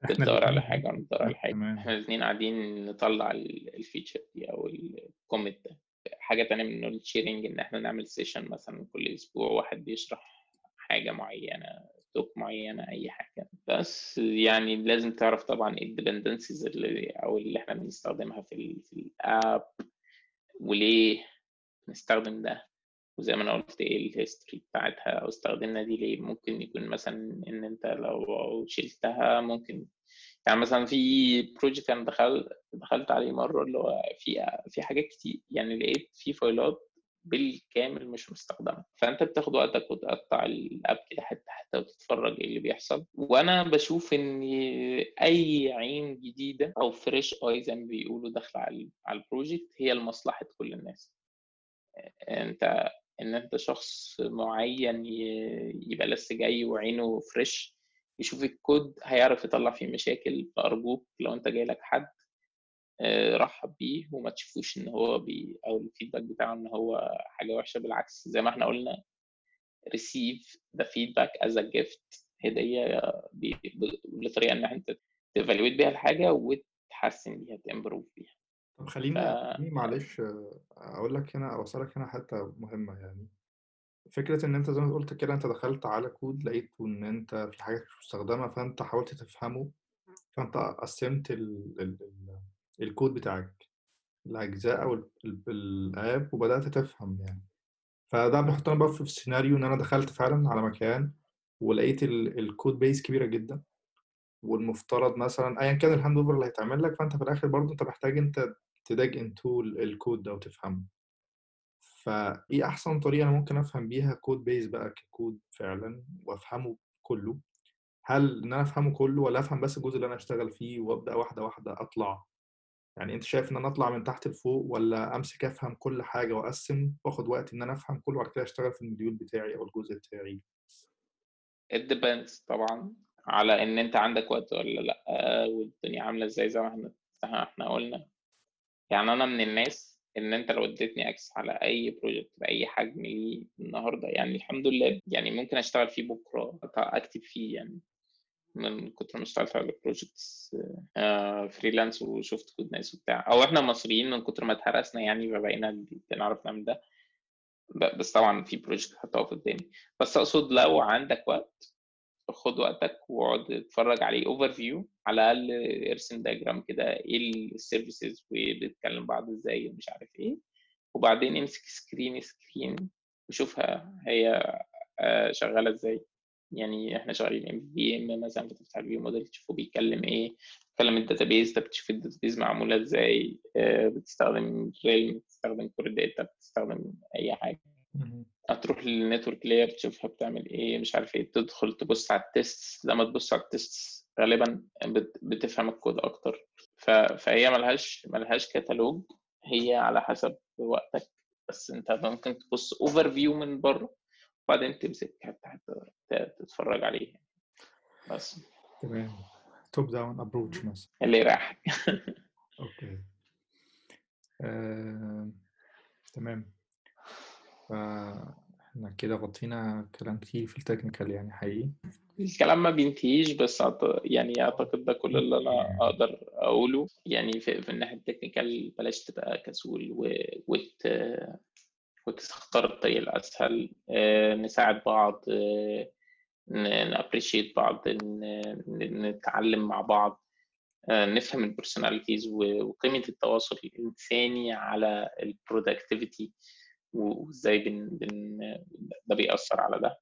بتدور على حاجة وأنا بدور على حاجة. إحنا الاثنين قاعدين نطلع ال feature دي أو ال commit ده. حاجة تانية من ال knowledge sharing إن إحنا نعمل session مثلا كل أسبوع واحد بيشرح حاجة معينة talk معينة أي حاجة. بس يعني لازم تعرف طبعا إيه ال dependencies اللي أو اللي إحنا بنستخدمها في, في ال app وليه نستخدم ده. وزي ما أنا قلت إيه ال history بتاعتها أو استخدمنا دي ليه؟ ممكن يكون مثلا إن أنت لو شلتها ممكن يعني مثلا في project أنا دخلت دخلت عليه مرة اللي هو في في حاجات كتير يعني لقيت في file ات بالكامل مش مستخدمة. فأنت بتاخد وقتك وتقطع ال app كده حتة حتى وتتفرج إيه اللي بيحصل. وأنا بشوف إن أي عين جديدة أو fresh eye زي ما بيقولوا داخلة على ال project هي لمصلحة كل الناس. أنت إن أنت شخص معين يبقى لسه جاي وعينه fresh يشوف الكود هيعرف يطلع فيه مشاكل فارجوك لو أنت جاي لك حد آه، رحب بيه وما تشوفوش إن هو بي أو ال feedback بتاعه إن هو حاجة وحشة بالعكس زي ما إحنا قلنا receive the feedback as a gift هدية بطريقة إن انت ت evaluate بيها الحاجة وتحسن بيها ت improve بيها. طب خليني ف... معلش أقول لك هنا اوصلك هنا حتة مهمة يعني. فكرة إن أنت زي ما قلت كده أنت دخلت على كود لقيت إن أنت في حاجات مش مستخدمة فأنت حاولت تفهمه فأنت قسمت ال... ال... ال... الكود بتاعك الأجزاء أو ال app وبدأت تفهم يعني. فده بيحطنا بقى في السيناريو إن أنا دخلت فعلا على مكان ولقيت ال code base كبيرة جدا والمفترض مثلا ايا كان ال handover اللي هيتعمل لك فأنت في الآخر برضه أنت محتاج أنت ت dig into ال code ده وتفهمه. فإيه أحسن طريقة أنا ممكن أفهم بيها code base بقى ككود فعلا وأفهمه كله؟ هل إن أنا أفهمه كله ولا أفهم بس الجزء اللي أنا اشتغل فيه وأبدأ واحدة واحدة أطلع؟ يعني أنت شايف إن أنا أطلع من تحت لفوق ولا أمسك أفهم كل حاجة وأقسم وآخد وقت إن أنا أفهم كله وبعد كده أشتغل في ال module بتاعي أو الجزء بتاعي؟ It depends طبعا على إن أنت عندك وقت ولا لأ والدنيا عاملة إزاي زي ما إحنا إحنا قلنا. يعني أنا من الناس إن أنت لو اديتني access على أي project باي حجم النهارده يعني الحمد لله يعني ممكن أشتغل فيه بكرة أكتب فيه يعني من كتر ما اشتغلت على projects freelance وشفت كود ناس وبتاع. أو إحنا مصريين من كتر ما اتهرسنا يعني فبقينا بنعرف نعمل ده. بس طبعا في project هتقف قدامي. بس أقصد لو عندك وقت خد وقتك واقعد اتفرج عليه overview على الأقل ارسم diagram كده إيه ال services وبتتكلم بعض إزاي ومش عارف إيه. وبعدين امسك screen screen وشوفها هي آه، شغالة إزاي. يعني إحنا شغالين MVVM مثلا بتفتح ال view model تشوفه بيتكلم إيه. بتتكلم ال database طب بتشوف ال database معمولة إزاي. آه، بتستخدم Realm بتستخدم Core Data بتستخدم أي حاجة. هتروح لل network layer تشوفها بتعمل إيه مش عارف إيه تدخل تبص على ال test لما تبص على ال test غالبا بتفهم الكود أكتر. فهي ملهاش ملهاش كتالوج هي على حسب وقتك. بس أنت ممكن تبص overview من بره وبعدين تمسك حتة تتفرج عليه. بس. تمام. top down approach مثلا. اللي يريحك. okay آه، تمام. فاحنا كده غطينا كلام كتير في ال technical يعني حقيقي. الكلام ما بينتهيش بس يعني أعتقد ده كل اللي أنا أقدر أقوله. يعني في, في الناحية ال technical بلاش تبقى كسول وت وتختار الطريق الأسهل. آه، نساعد بعض آه، ن appreciate بعض نتعلم مع بعض. آه، نفهم ال personalities وقيمة التواصل الإنساني على ال productivity وإزاي بن, بن ده بيأثر على ده.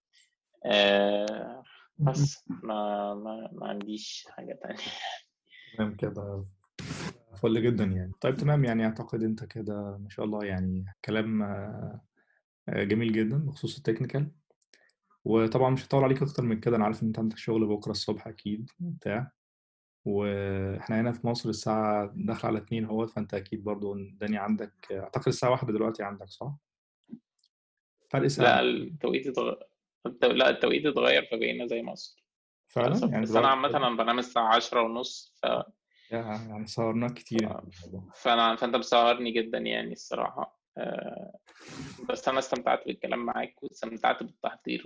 آه بس ما ما, ما عنديش حاجة تانية. تمام كده. فل جدا يعني. طيب تمام يعني أعتقد أنت كده ما شاء الله يعني كلام آه، جميل جدا بخصوص التكنيكال. وطبعا مش هطول عليك أكتر من كده. أنا عارف إن أنت عندك شغل بكرة الصبح أكيد وبتاع. وإحنا هنا في مصر الساعة داخلة على اتنين أهوت فأنت أكيد برضو الدنيا عندك أعتقد الساعة واحدة دلوقتي عندك صح؟ فرق ساعة لا التوقيت اتغير لا التوقيت اتغير فبقينا زي مصر فعلا؟ يعني بس أنا عامة أنا بنام الساعة 10 ونص ف يعني سهرناك كتير فأنا فأنت مسهرني جدا يعني الصراحة آه، بس أنا استمتعت بالكلام معاك واستمتعت بالتحضير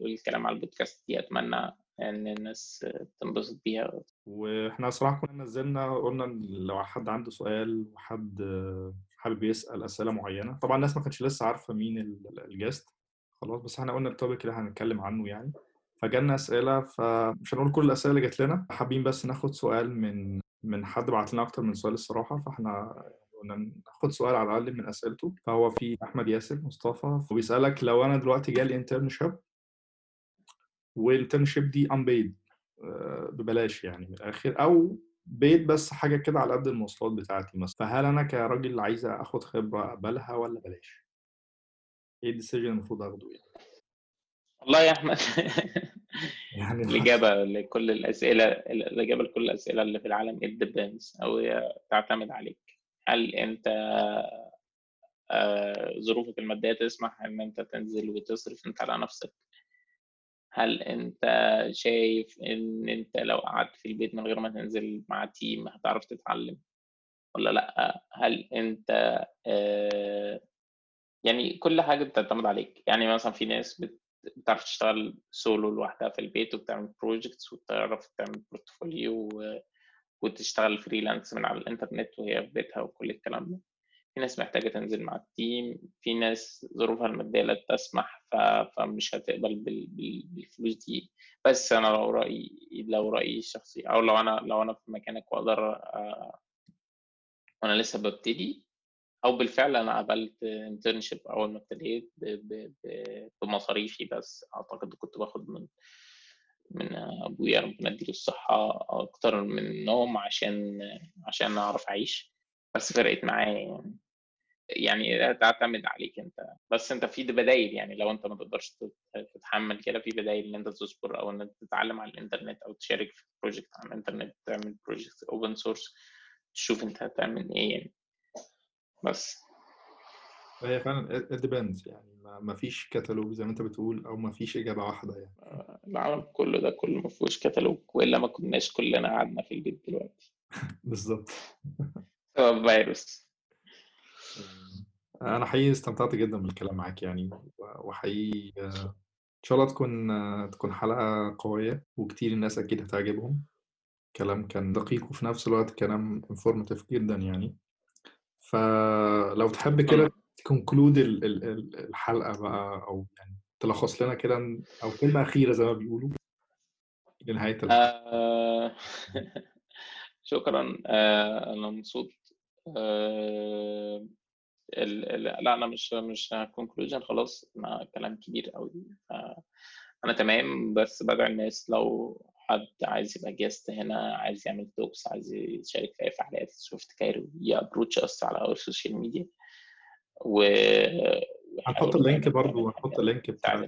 والكلام على البودكاست دي أتمنى إن الناس تنبسط بيها. وإحنا صراحة كنا نزلنا قلنا لو حد عنده سؤال وحد حابب يسأل أسئلة معينة. طبعا الناس ما كانتش لسه عارفة مين ال guest خلاص بس إحنا قلنا ال topic اللي هنتكلم عنه يعني. فجالنا أسئلة فمش هنقول كل الأسئلة اللي جات لنا. حابين بس ناخد سؤال من من حد بعت لنا أكتر من سؤال الصراحة. فإحنا قلنا ناخد سؤال على الأقل من أسئلته. فهو في أحمد ياسر مصطفى. وبيسألك لو أنا دلوقتي جالي internship وال internship دي unpaid آه، ببلاش يعني من الآخر أو بيت بس حاجة كده على قد المواصلات بتاعتي مثلا فهل أنا كراجل عايز آخد خبرة أقبلها ولا بلاش؟ إيه الديسيجن المفروض آخده يعني؟ والله يا أحمد يعني الإجابة لكل الأسئلة الإجابة لكل الأسئلة اللي في العالم it depends أو هي تعتمد عليك هل أنت آه، ظروفك المادية تسمح إن أنت تنزل وتصرف أنت على نفسك هل أنت شايف إن أنت لو قعدت في البيت من غير ما تنزل مع team هتعرف تتعلم؟ ولا لأ؟ هل أنت آه، يعني كل حاجة بتعتمد عليك. يعني مثلا في ناس بتعرف تشتغل سولو لوحدها في البيت وبتعمل projects وبتعرف تعمل portfolio وتشتغل freelance من على الإنترنت وهي في بيتها وكل الكلام ده. في ناس محتاجة تنزل مع ال team في ناس ظروفها المادية لا تسمح فمش هتقبل بالفلوس دي. بس أنا لو رأيي لو رأيي الشخصي أو لو أنا لو أنا في مكانك وأقدر آه، وأنا لسه ببتدي أو بالفعل أنا قبلت انترنشيب أول ما ابتديت بمصاريفي بس. أعتقد كنت باخد من من أبويا ربنا يديله الصحة أكتر منهم عشان عشان أعرف أعيش. بس فرقت معايا يعني. يعني تعتمد عليك انت بس انت في بدايل يعني لو انت ما تقدرش تتحمل كده في بدايل إن انت تصبر أو إن انت تتعلم على الإنترنت أو تشارك في project على الإنترنت تعمل project open source تشوف انت هتعمل إيه يعني. بس. هي فعلا depends يعني ما فيش كتالوج زي ما انت بتقول أو ما فيش إجابة واحدة يعني. آه، العالم كله ده كله ما فيهوش كتالوج وإلا ما كناش كلنا قعدنا في البيت دلوقتي. بالظبط. فيروس. أنا حقيقي استمتعت جدا بالكلام معاك يعني وحقيقي إن شاء الله تكون تكون حلقة قوية وكتير الناس أكيد هتعجبهم. كلام كان دقيق وفي نفس الوقت كلام informative جدا يعني. فلو تحب كده ت conclude الحلقة بقى أو يعني تلخص لنا كده أو كلمة أخيرة زي ما بيقولوا لنهاية الحلقة. آه، شكرا. آه، أنا مبسوط. آه، لا أنا مش مش كونكلوجن خلاص أنا كلام كبير قوي أنا تمام بس بدعو الناس لو حد عايز يبقى جيست هنا عايز يعمل توكس عايز يشارك في أي فعاليات. سوفت كايرو يابروتش اس على السوشيال ميديا و هنحط اللينك يعمل هنحط اللينك بتاع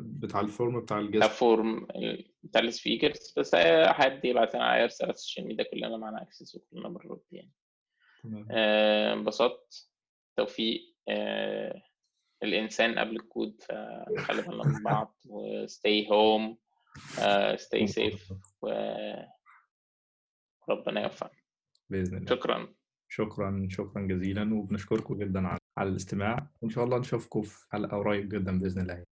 بتاع ال form بتاع ده ال guest form بتاع ال speakers بس حد يبعت لنا على ال social media كلنا معانا access وكلنا بنرد يعني. آه، انبسطت. توفيق آه، الإنسان قبل الكود فنخلي بالنا من بعض و stay home آه، stay safe وربنا يوفقنا بإذن الله. شكرا. شكرا شكرا جزيلا وبنشكركم جدا على الاستماع. وإن شاء الله نشوفكم في حلقة قريب جدا بإذن الله.